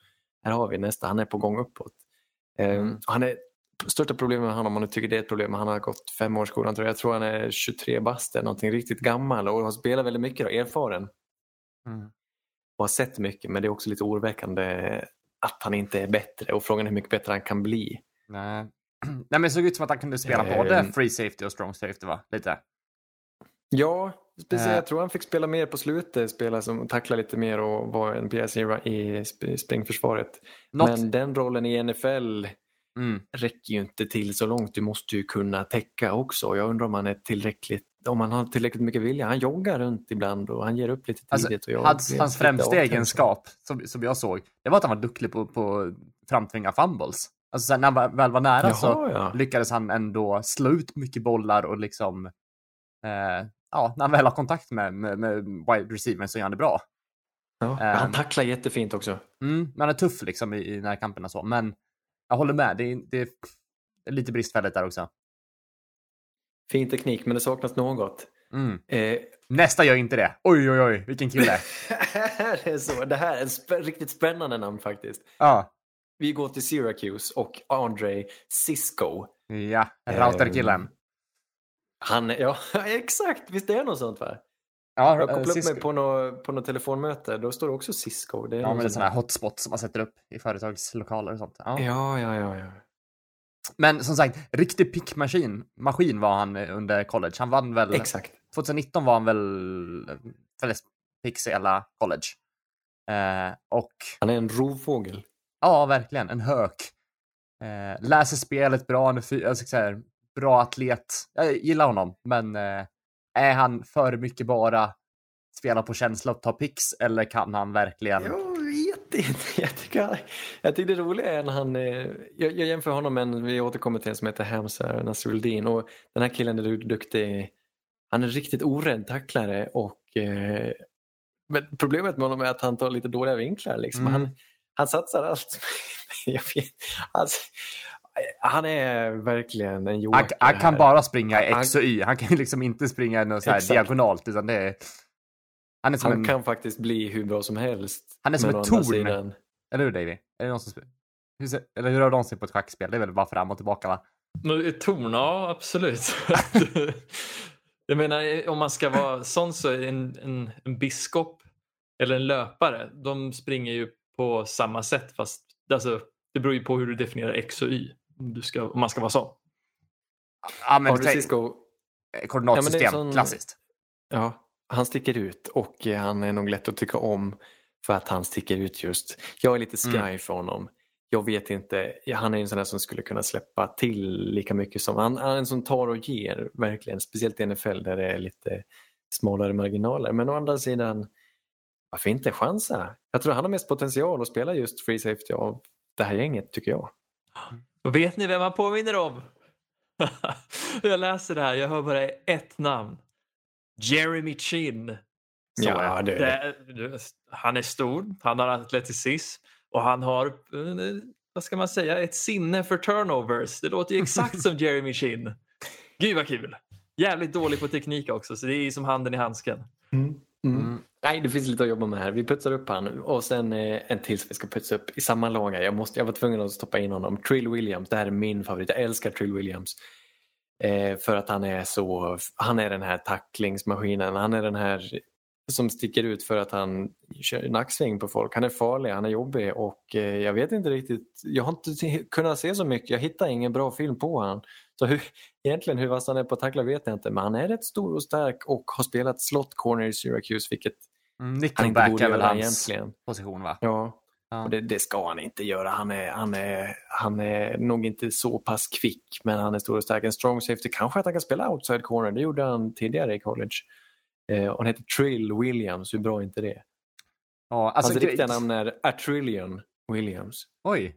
här har vi nästa, han är på gång uppåt. Eh, mm. han är största problemet med honom, om man nu tycker det är ett problem, han har gått fem år skolan, tror jag. jag tror han är 23 bast någonting riktigt gammal och har spelat väldigt mycket, och erfaren. Mm. Och har sett mycket men det är också lite oroväckande att han inte är bättre och frågan är hur mycket bättre han kan bli. Nej, [CLEARS THROAT] Nej men det såg ut som att han kunde spela både ehm. free safety och strong safety va? Lite. Ja, speciellt, Eh. jag tror han fick spela mer på slutet, spela som tackla lite mer och vara en pjäs i, i sp- springförsvaret. Något... Men den rollen i NFL Mm. räcker ju inte till så långt. Du måste ju kunna täcka också. Jag undrar om han är tillräckligt om han har tillräckligt mycket vilja. Han joggar runt ibland och han ger upp lite Alltså, tidigt. och jag hans, hans främsta egenskap, som, som jag såg, det var att han var duktig på, på framtvinga fumbles. Alltså sen när han väl var nära så Jaha, ja. lyckades han ändå slå ut mycket bollar och liksom, eh, ja, när han väl har kontakt med, med, med wide receiver så gör han det bra. ja. Ehm. Han tacklar jättefint också. Mm, men han är tuff liksom i, i närkamperna så, men jag håller med, det är, det är lite bristfälligt där också. Fin teknik, men det saknas något. Mm. Eh, Nästa gör inte det. Oj, oj, oj, vilken kille. [LAUGHS] det är så. Det här är spä- riktigt spännande namn faktiskt. ja, Vi går till Syracuse och Andre Cisco. ja, routerkillen. Han är, ja, [LAUGHS] exakt, visst är det något sånt va? Ja, Jag eh, kopplade upp mig på något på något telefonmöte, då står det också Cisco. Det är Ja, men det är sådana här hotspot som man sätter upp i företagslokaler och sånt. Ja. Ja, ja, ja. ja. Men som sagt, riktig pickmaskin maskin var han eh, under college. Han vann väl, Exakt. 2019 var han väl eh, flest picks i hela college. Eh, och Han är en rovfågel. ja, verkligen, en hök. Eh, läser spelet bra, han är fy, så här, bra atlet. Jag gillar honom, men eh, är han för mycket bara spela på känsla och ta picks eller kan han verkligen? Inte. Jag tycker, jag tycker det roliga är när han... eh, Jag, jag jämför honom med en, vi återkommer till en som heter Hamza Nasruddin och den här killen är du- duktig. Han är riktigt orädd tacklare och eh, men problemet med honom är att han tar lite dåliga vinklar. Liksom. Mm. Han, han satsar allt. [LAUGHS] alltså, han är verkligen en joker. Han, han kan bara springa Han- X och Y. Han kan liksom inte springa något så diagonalt, utan det är... Han är som Han en... kan faktiskt bli hur bra som helst. Han är som ett torn. sidan- Eller hur Davy? Är det någon som... Hur, ser... Eller hur har de sig på ett schackspel? Det är väl bara fram och tillbaka va? Men Ett torn, ja absolut. [LAUGHS] jag menar om man ska vara sån så är en, en, en biskop eller en löpare, de springer ju på samma sätt fast alltså, det beror ju på hur du definierar X och Y. Om, du ska, om man ska vara sån. Ja, men Andre Cisco, koordinatsystem, Ja, men det är sån- klassiskt. Ja, han sticker ut och han är nog lätt att tycka om för att han sticker ut just. Jag är lite sky Mm. för honom. Jag vet inte, han är en sån där som skulle kunna släppa till lika mycket som, han, han är en som tar och ger verkligen, speciellt i NFL där det är lite smalare marginaler. Men å andra sidan, varför inte chansa? Jag tror han har mest potential att spela just free safety av det här gänget tycker jag. Vet ni vem han påminner om? [LAUGHS] jag läser det här, jag hör bara ett namn. Jeremy Chin. Så, ja, det, Det, det, han är stor, han har atleticism och han har, eh, vad ska man säga, ett sinne för turnovers. Det låter ju exakt som [LAUGHS] Jeremy Chin. Gud vad kul! Jävligt dålig på teknik också, så det är som handen i handsken. Mm. Mm. Nej, det finns lite att jobba med här. Vi putsar upp han och sen eh, en till som vi ska putsa upp i samma lag. här. Jag, måste, jag var tvungen att stoppa in honom. Trill Williams, det här är min favorit. Jag älskar Trill Williams. Eh, för att han är så, han är den här tacklingsmaskinen. Han är den här som sticker ut för att han kör nacksving på folk. Han är farlig, han är jobbig och eh, jag vet inte riktigt, jag har inte kunnat se så mycket. Jag hittar ingen bra film på han. Så hur, egentligen hur vass han är på att tackla vet jag inte, men han är rätt stor och stark och har spelat slot corner i Syracuse, vilket Mm, han inte borde göra hans egentligen. position va? Ja, Ja. och det, det ska han inte göra. Han är, han, är, han är nog inte så pass kvick, men han är stor och stark. En strong safety, kanske att han kan spela outside corner, det gjorde han tidigare i college. Eh, och han heter Trill Williams, hur bra är inte det? Ja, alltså, Hans riktiga namn är Atrillion Williams. Oj.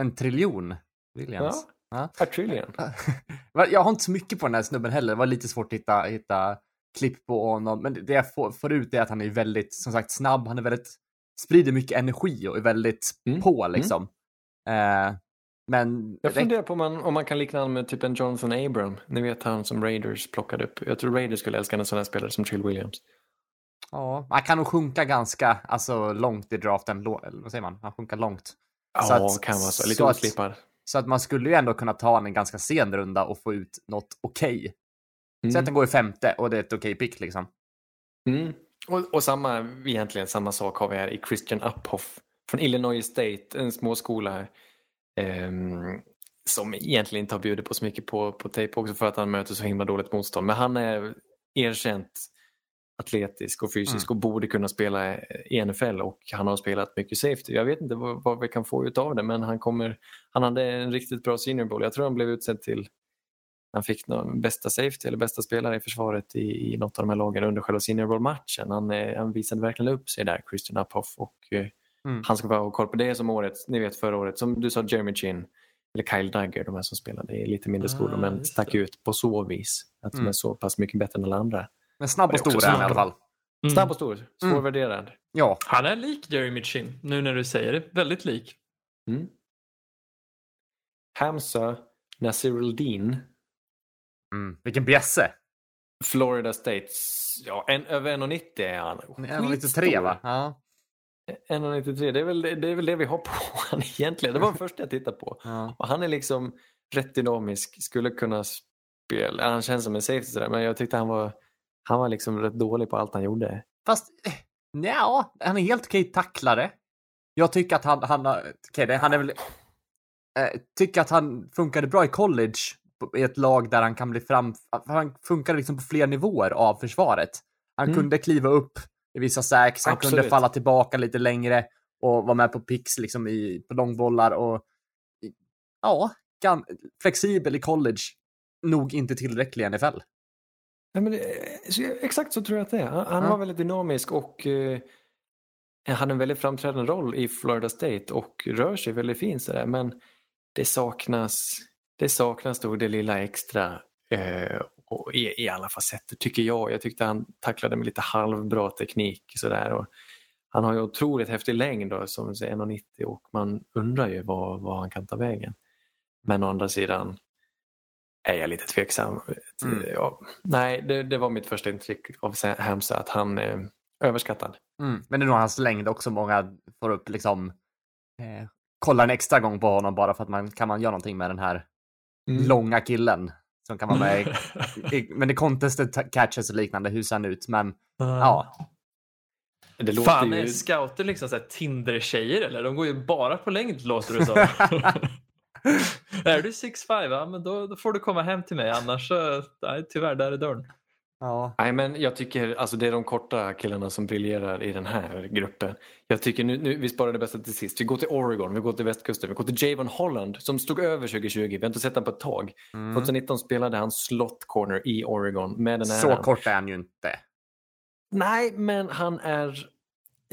En triljon Williams. Ja. Atrillion. [LAUGHS] Va, Jag har inte så mycket på den här snubben heller. Det var lite svårt att hitta, hitta klipp på honom. Men det jag får, får ut är att han är väldigt, som sagt, snabb. Han är väldigt, sprider mycket energi och är väldigt Mm. på liksom. Eh, men Jag funderar på om man, om man kan likna honom med typ en Jonathan Abram. Ni vet han som Raiders plockade upp. Jag tror Raiders skulle älska en sån här spelare som Trill Williams. ja, han kan nog sjunka ganska alltså, långt i draften. Vad säger man? Han sjunker långt. Ja, Så att- kan vara så. Lite så att- oslipad. Så att man skulle ju ändå kunna ta honom en ganska sen runda och få ut något okej. Mm. Säg att den går i femte och det är ett okej pick liksom. Mm. Och, och samma, egentligen samma sak har vi här i Christian Uphoff från Illinois State, en småskola ehm, som egentligen inte har bjudit på så mycket på, på tape också för att han möter så himla dåligt motstånd. Men han är erkänt atletisk och fysisk och borde kunna spela i NFL och han har spelat mycket safety. Jag vet inte vad, vad vi kan få ut av det men han, kommer, han hade en riktigt bra senior bowl. Jag tror han blev utsedd till han fick någon bästa safety eller bästa spelare i försvaret i, i något av de här lagen under själva senior bowl-matchen. Han, eh, han visade verkligen upp sig där, Christian Uphoff. Och, eh, Mm. Han ska vara ha koll på det som året, ni vet förra året, som du sa Jeremy Chin eller Kyle Duggar, de här som spelade i lite mindre skolor Ah, men stack det. ut på så vis. Att de Mm. är så pass mycket bättre än alla andra. Men snabb och stor är han i snabb. alla fall. Mm. Snabb och stor, svårvärderad. Ja, Han är lik Jeremy Chin, nu när du säger det. Väldigt lik. Mm. Hamza Nasiruddin, mm. vilken bjässe. Florida States, ja, en, över 1,90 är han. En och lite tre va? Ja. 1,93, det är, väl, det är väl det vi har på [LAUGHS] honom egentligen. Det var den första jag tittade på. ja. Och han är liksom rätt dynamisk, skulle kunna spela, han känns som en safety sådär, men jag tyckte han var, han var liksom rätt dålig på allt han gjorde. Fast, eh, ja, han är helt okej tacklare. Jag tycker att han, han, det- han är väl, eh, tycker att han funkade bra i college i ett lag där han kan bli fram, han funkade liksom på fler nivåer av försvaret. Han Mm. kunde kliva upp i vissa sacks, han kunde Absolut. falla tillbaka lite längre och vara med på picks liksom i, på långbollar och ja, gan, flexibel i college. Nog inte tillräcklig i NFL. Ja, men det, så, exakt så tror jag att det är. Han, han Ja. var väldigt dynamisk och eh, hade en väldigt framträdande roll i Florida State och rör sig väldigt fint sådär. Men det saknas, det saknas då det lilla extra eh, och i, i alla facetter tycker jag. Jag tyckte han tacklade med lite halvbra teknik sådär. Och han har ju otroligt häftig längd då, som säger 1,90 och man undrar ju vad, vad han kan ta vägen. Men å andra sidan är jag lite tveksam. Mm. Ja, nej, det, det var mitt första intryck av Hamza att han är överskattad. Mm. Men det är nog hans längd också många får upp liksom eh, kollar en extra gång på honom bara för att man kan man göra någonting med den här Mm. långa killen som kan vara med i, [LAUGHS] i men i contested catches och liknande hur ser han ut men ja Det låter Fan, ju... är scouter liksom Tinder-tjejer eller? De går ju bara på längd låter det som. [LAUGHS] är du 6'5, ja, men då, då får du komma hem till mig annars nej, tyvärr, där är dörren. Ja Nej, men jag tycker alltså det är de korta killarna som briljerar i den här gruppen. Jag tycker nu, nu vi sparar det bästa till sist. Vi går till Oregon, vi går till västkusten, vi går till Javon Holland som stod över 2020. Vi har inte sett honom på ett tag. mm. 2019 spelade han slot corner i Oregon med den här. så kort är han ju inte Nej, men han är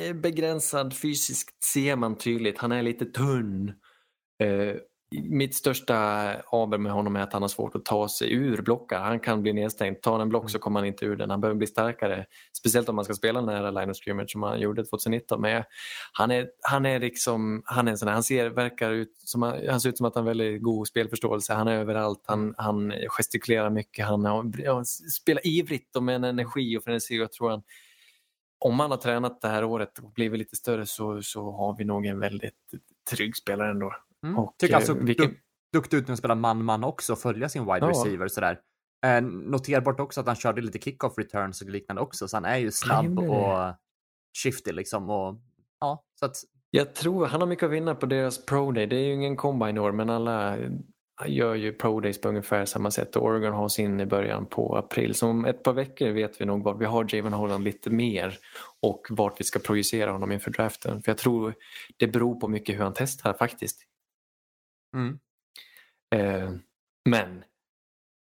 eh, begränsad fysiskt ser man tydligt. Han är lite tunn. Eh, mitt största aber med honom är att han har svårt att ta sig ur blockar. Han kan bli nedstängd. Tar han en block så kommer han inte ur den. Han behöver bli starkare. Speciellt om man ska spela nära line of scrimmage som han gjorde 2019. Men han är, han är liksom, han är en sån här, han ser, verkar ut som, han ser ut som att han har väldigt god spelförståelse. Han är överallt. Han, han gestikulerar mycket. Han, han spelar ivrigt och med en energi och frenesi. Jag tror han, om man har tränat det här året och blivit lite större så, så har vi nog en väldigt trygg spelare ändå mm. Och, tycker eh, såg vilken- duk- duktig ut när han spelar man-man också och följa sin wide Ja. receiver sådär eh, noterbart också att han körde lite kick-off returns och liknande också så han är ju snabb och shifty liksom och ja så att Jag tror han har mycket att vinna på deras pro day. Det är ju ingen combine år men alla gör ju pro days på ungefär samma sätt och Oregon har sin i början på april. Så om ett par veckor vet vi nog var vi har Javon Holland lite mer och vart vi ska projicera honom inför draften. För jag tror det beror på mycket hur han testar faktiskt. Mm. Eh, men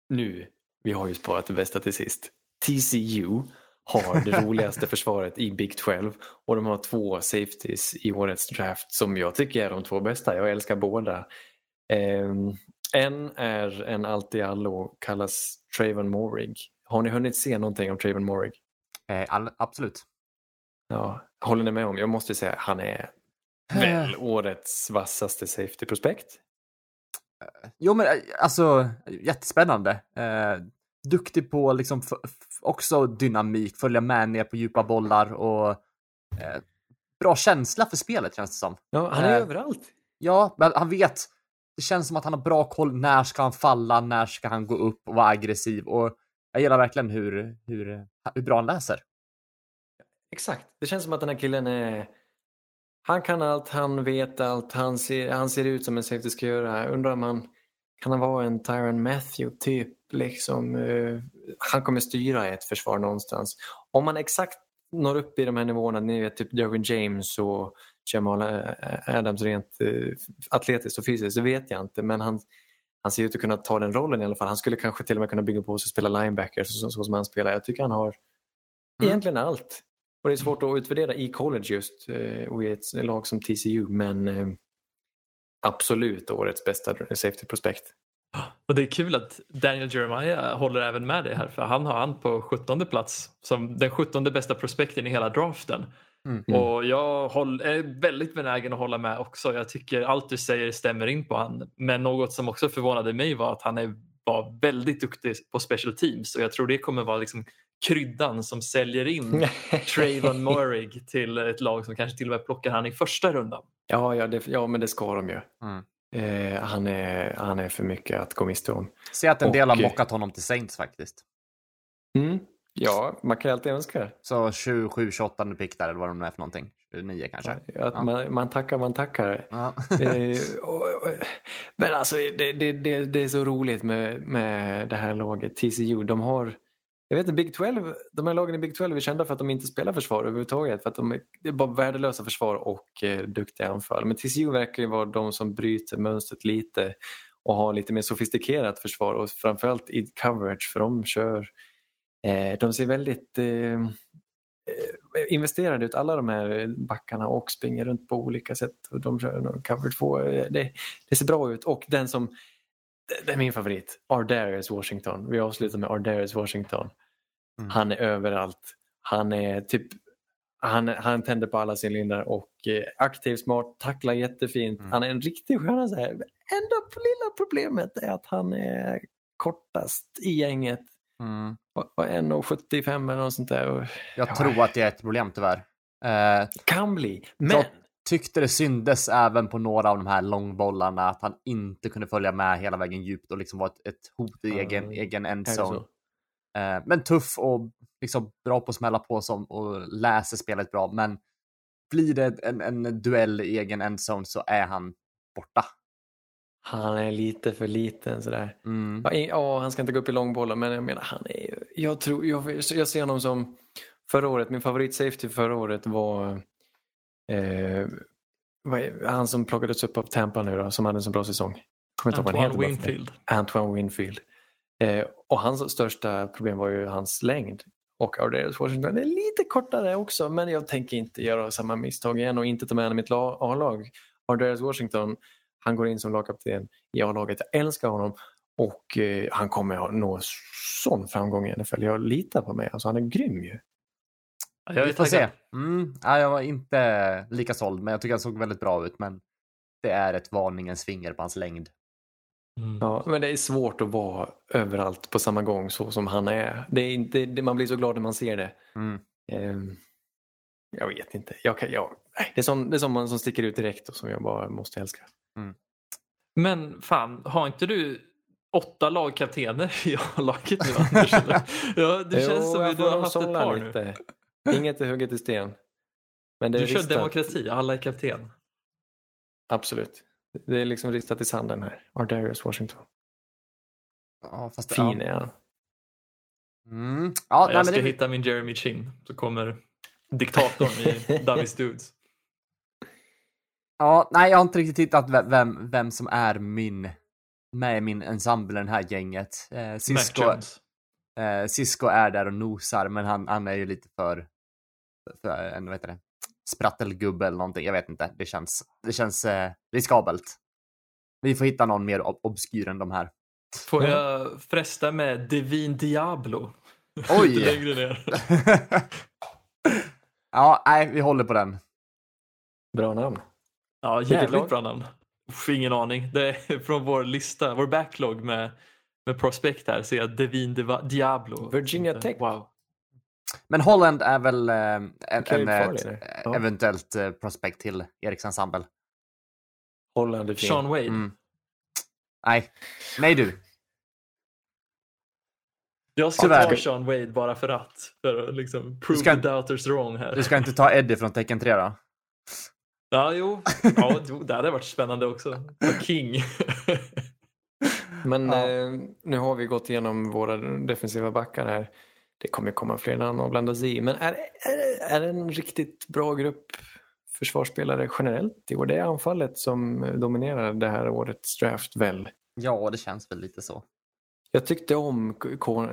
nu, vi har ju sparat det bästa till sist. TCU har det [LAUGHS] roligaste försvaret i Big 12 och de har två safeties i årets draft som jag tycker är de två bästa. Jag älskar båda. Eh, en är en allt i allo, kallas Trayvon Morig. Har ni hunnit se någonting om Trayvon Morig? eh, all, absolut Ja, håller ni med om? Jag måste säga han är väl årets vassaste safety-prospekt. Jo men eh, alltså jättespännande. Eh, duktig på liksom också dynamik, följa med ner på djupa bollar och eh, bra känsla för spelet känns det som. Ja, han är Eh, överallt. Ja, men han vet. Det känns som att han har bra koll. När ska han falla? När ska han gå upp och vara aggressiv? Och jag gillar verkligen hur, hur, hur bra han läser. Exakt. Det känns som att den här killen är... Han kan allt, han vet allt, han ser, han ser ut som en safety ska göra. Undrar om han kan han vara en Tyron Matthew typ? Liksom, eh, han kommer styra ett försvar någonstans. Om man exakt når upp i de här nivåerna, ni vet typ Derwin James och Jamal eh, Adams rent eh, atletiskt och fysiskt, det vet jag inte. Men han, han ser ut att kunna ta den rollen i alla fall. Han skulle kanske till och med kunna bygga på sig och spela linebacker så, så som han spelar. Jag tycker han har Mm. egentligen allt. Och det är svårt att utvärdera i college just eh, och i ett lag som TCU men eh, absolut årets bästa safety prospect. Och det är kul att Daniel Jeremiah håller även med dig här för han har han på 17 plats som den 17 bästa prospekten i hela draften. Mm. Mm. Och jag är väldigt benägen att hålla med också. Jag tycker allt du säger stämmer in på han. Men något som också förvånade mig var att han är, var väldigt duktig på special teams och jag tror det kommer vara liksom kryddan som säljer in [LAUGHS] Trayvon Morig till ett lag som kanske till och med plockar han i första rundan. Ja, ja, det, ja men det ska de ju. Mm. Eh, han, är, han är för mycket att gå miste om. Se att en del har Och- mockat honom till Saints faktiskt. Mm. Ja, man kan ju alltid önska. Så 27, 28 pick där eller vad de nu är för någonting. 29 kanske. Att Ja. man, man tackar, man tackar. Ja. Eh, [LAUGHS] och, och, men alltså det, det, det, det är så roligt med, med det här laget TCU. De har, jag vet inte, Big 12, de här lagen i Big 12 är kända för att de inte spelar försvar överhuvudtaget. För att de är, det är bara värdelösa försvar och eh, duktiga anfall. Men TCU verkar ju vara de som bryter mönstret lite och har lite mer sofistikerat försvar och framförallt i coverage för de kör, eh, de ser väldigt eh, eh investerade ut alla de här backarna och springer runt på olika sätt. Och de kör cover 2. Eh, det, det ser bra ut och den som, det- är min favorit, Ardarius Washington. Vi avslutar med Ardarius Washington. Mm. Han är överallt. Han är typ han, han tänder på alla cylindrar och eh, aktiv, smart, tacklar jättefint. Mm. Han är en riktig stjärna. Så här. Enda lilla problemet är att han är kortast i gänget. Mm. Och- och 1,75 eller något sånt där. Jag Ja. tror att det är ett problem tyvärr. Eh, kan bli. Men tyckte det syndes även på några av de här långbollarna att han inte kunde följa med hela vägen djupt och liksom vara ett, ett hot i Ja, egen, egen endzone. Eh, men tuff och liksom bra på att smälla på som, och läser spelet bra. Men blir det en, en duell i egen endzone så är han borta. Han är lite för liten sådär. Mm. Ja, han ska inte gå upp i långbollen men jag menar han är jag tror, jag, jag ser honom som förra året, min favorit safety förra året var eh, han som plockades upp av Tampa nu då, som hade en så bra säsong. Kommer inte Antoine det. Winfield. Antoine Winfield. Eh, och hans största problem var ju hans längd. Och Ardarius Washington är lite kortare också men jag tänker inte göra samma misstag igen och inte ta med honom i mitt la- A-lag. Ardarius Washington, han går in som lagkapten i A-laget. Jag älskar honom och eh, han kommer att nå sån framgång i NFL. Jag litar på mig. Alltså, han är grym ju. Ja, Jag Vi får se. Mm. Ja, jag var inte lika såld, men jag tycker han såg väldigt bra ut. Men det är ett varningens finger på hans längd. Mm. Ja, men det är svårt att vara överallt på samma gång så som han är. Det är inte, det, man blir så glad när man ser det. Mm. Ehm, jag vet inte. Jag kan, jag, nej, det är som, det är som man som sticker ut direkt och som jag bara måste älska. Men fan, har inte du åtta lagkaptener i A-laget nu Anders? [LAUGHS] Ja, det känns som att du har haft ett par nu. [LAUGHS] Inget är hugget i sten. Men det är Du kör ristat. demokrati, alla är kapten. Absolut. Det är liksom ristat i sanden här. Ardarius Washington. Ja, fast Fin ja. är han. Mm. Ja, Ja, nej, jag men ska det, hitta min Jeremy Chin så kommer diktatorn i [LAUGHS] Dummies Dudes. ja, nej, jag har inte riktigt hittat ve- vem, vem som är min med i min ensemble det här gänget. Eh, Cisco, eh, Cisco är där och nosar, men han, han är ju lite för en, vad heter det, sprattelgubbe eller någonting. Jag vet inte. Det känns, det känns eh, riskabelt. Vi får hitta någon mer ob- obskyr än de här. Får jag fresta med Devin Diablo? [LAUGHS] Oj! Lite längre ner. [LAUGHS] ja, nej, vi håller på den. Bra namn. Ja, jävligt bra namn. Uff, ingen aning. Det är från vår lista, vår backlog med, med prospect här ser jag Devin Diablo. Virginia Tech. Wow. Men Holland är väl eh, en, en, Farley ett. Ja. eventuellt eh, prospect till Eriks ensemble. Holland är fin. Sean Wade. Mm. Nej, nej du. Jag ska Tyvärr. ta Sean Wade bara för att. För att liksom prove ska- the doubters wrong här. Du ska inte ta Eddie från tecken 3 då? Ja, jo. [LAUGHS] Ja, jo, det hade varit spännande också. King. Men Ja. eh, nu har vi gått igenom våra defensiva backar här. Det kommer komma fler namn att blanda sig i. Men är, är, är det en riktigt bra grupp försvarsspelare generellt i år? Det är anfallet som dominerar det här årets draft väl? Ja, det känns väl lite så. Jag tyckte om,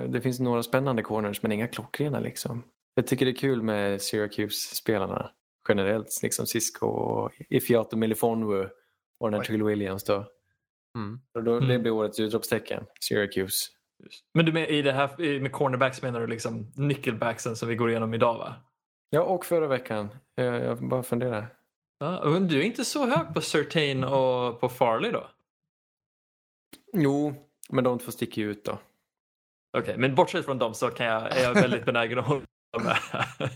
det finns några spännande corners men inga klockrena liksom. Jag tycker det är kul med Syracuse-spelarna generellt, liksom Cisco och Ifiato Milifonwu och den här. Trill Williams då. Mm. Och då Det Mm. blir årets utropstecken, Syracuse. Men du med, i det här med cornerbacks menar du liksom nickelbacksen som vi går igenom idag va? Ja, och förra veckan. Jag, jag bara funderar. Ja, men du är inte så hög på Certain och på Farley då? Jo, men de två sticker ju ut då. Okej, men bortsett från dem så kan jag, är jag väldigt benägen att hålla med. [LAUGHS]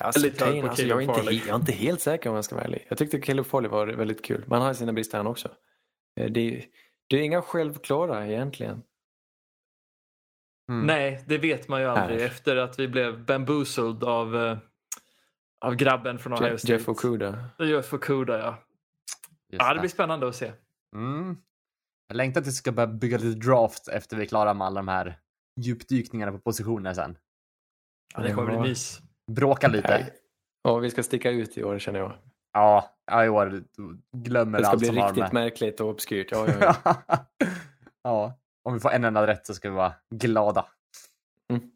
Ja, [LAUGHS] Certain, alltså, jag, är inte, jag är inte helt säker om jag ska vara ärlig. Jag tyckte Caleb Farley var väldigt kul. Men han har sina brister han också. Eh, Det, det är inga självklara egentligen. Mm. Nej, det vet man ju aldrig Nej. efter att vi blev bamboozled av, eh, av grabben från Ohio State. Jeff Okuda. Jeff Okuda, ja. Just ja. Det blir spännande att se. Mm. Jag längtar tills vi ska börja bygga lite draft efter vi är klara med alla de här djupdykningarna på positioner sen. Ja, det kommer bli mys. Bråka lite. Ja, vi ska sticka ut i år känner jag. Ja, ja, i år glömmer Det ska allt bli som har riktigt med. märkligt och obskyrt. Ja, ja, ja. [LAUGHS] ja, om vi får en enda rätt så ska vi vara glada. Mm.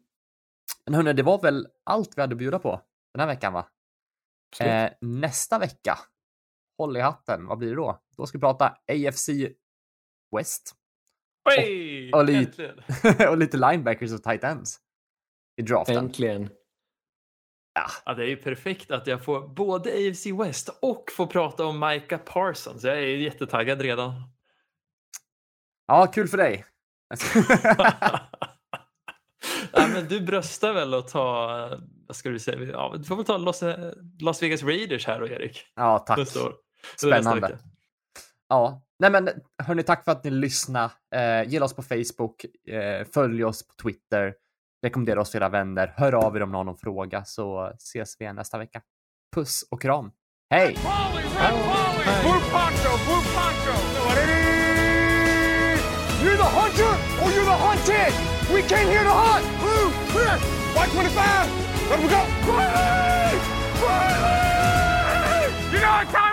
Men hörni, det var väl allt vi hade att bjuda på den här veckan va? Eh, nästa vecka, håll i hatten, vad blir det då? Då ska vi prata AFC West Hey, och li- [LAUGHS] och lite linebackers och tight ends i draften. Äntligen. Ja, det är ju perfekt att jag får både AFC West och får prata om Micah Parsons. Jag är jättetaggad redan. Ja, kul för dig. [LAUGHS] ja, men du bröstar väl att ta, vad ska du säga, ja, du får väl ta Las, Las Vegas Raiders här då Erik. ja, tack. Nästa år. Eller nästa Spännande. Ja, nej men hörni, tack för att ni lyssnade. Eh, gilla oss på Facebook, eh, följ oss på Twitter, rekommendera oss för era vänner, hör av er om någon har någon fråga så ses vi igen nästa vecka. Puss och kram. Hej! Polly, red Polly! Blue poncho, blue poncho! You're the hunter or you're the hunted! We came here to hunt! Blue, clear! White 25! Let we go! Riley! Riley! You know what time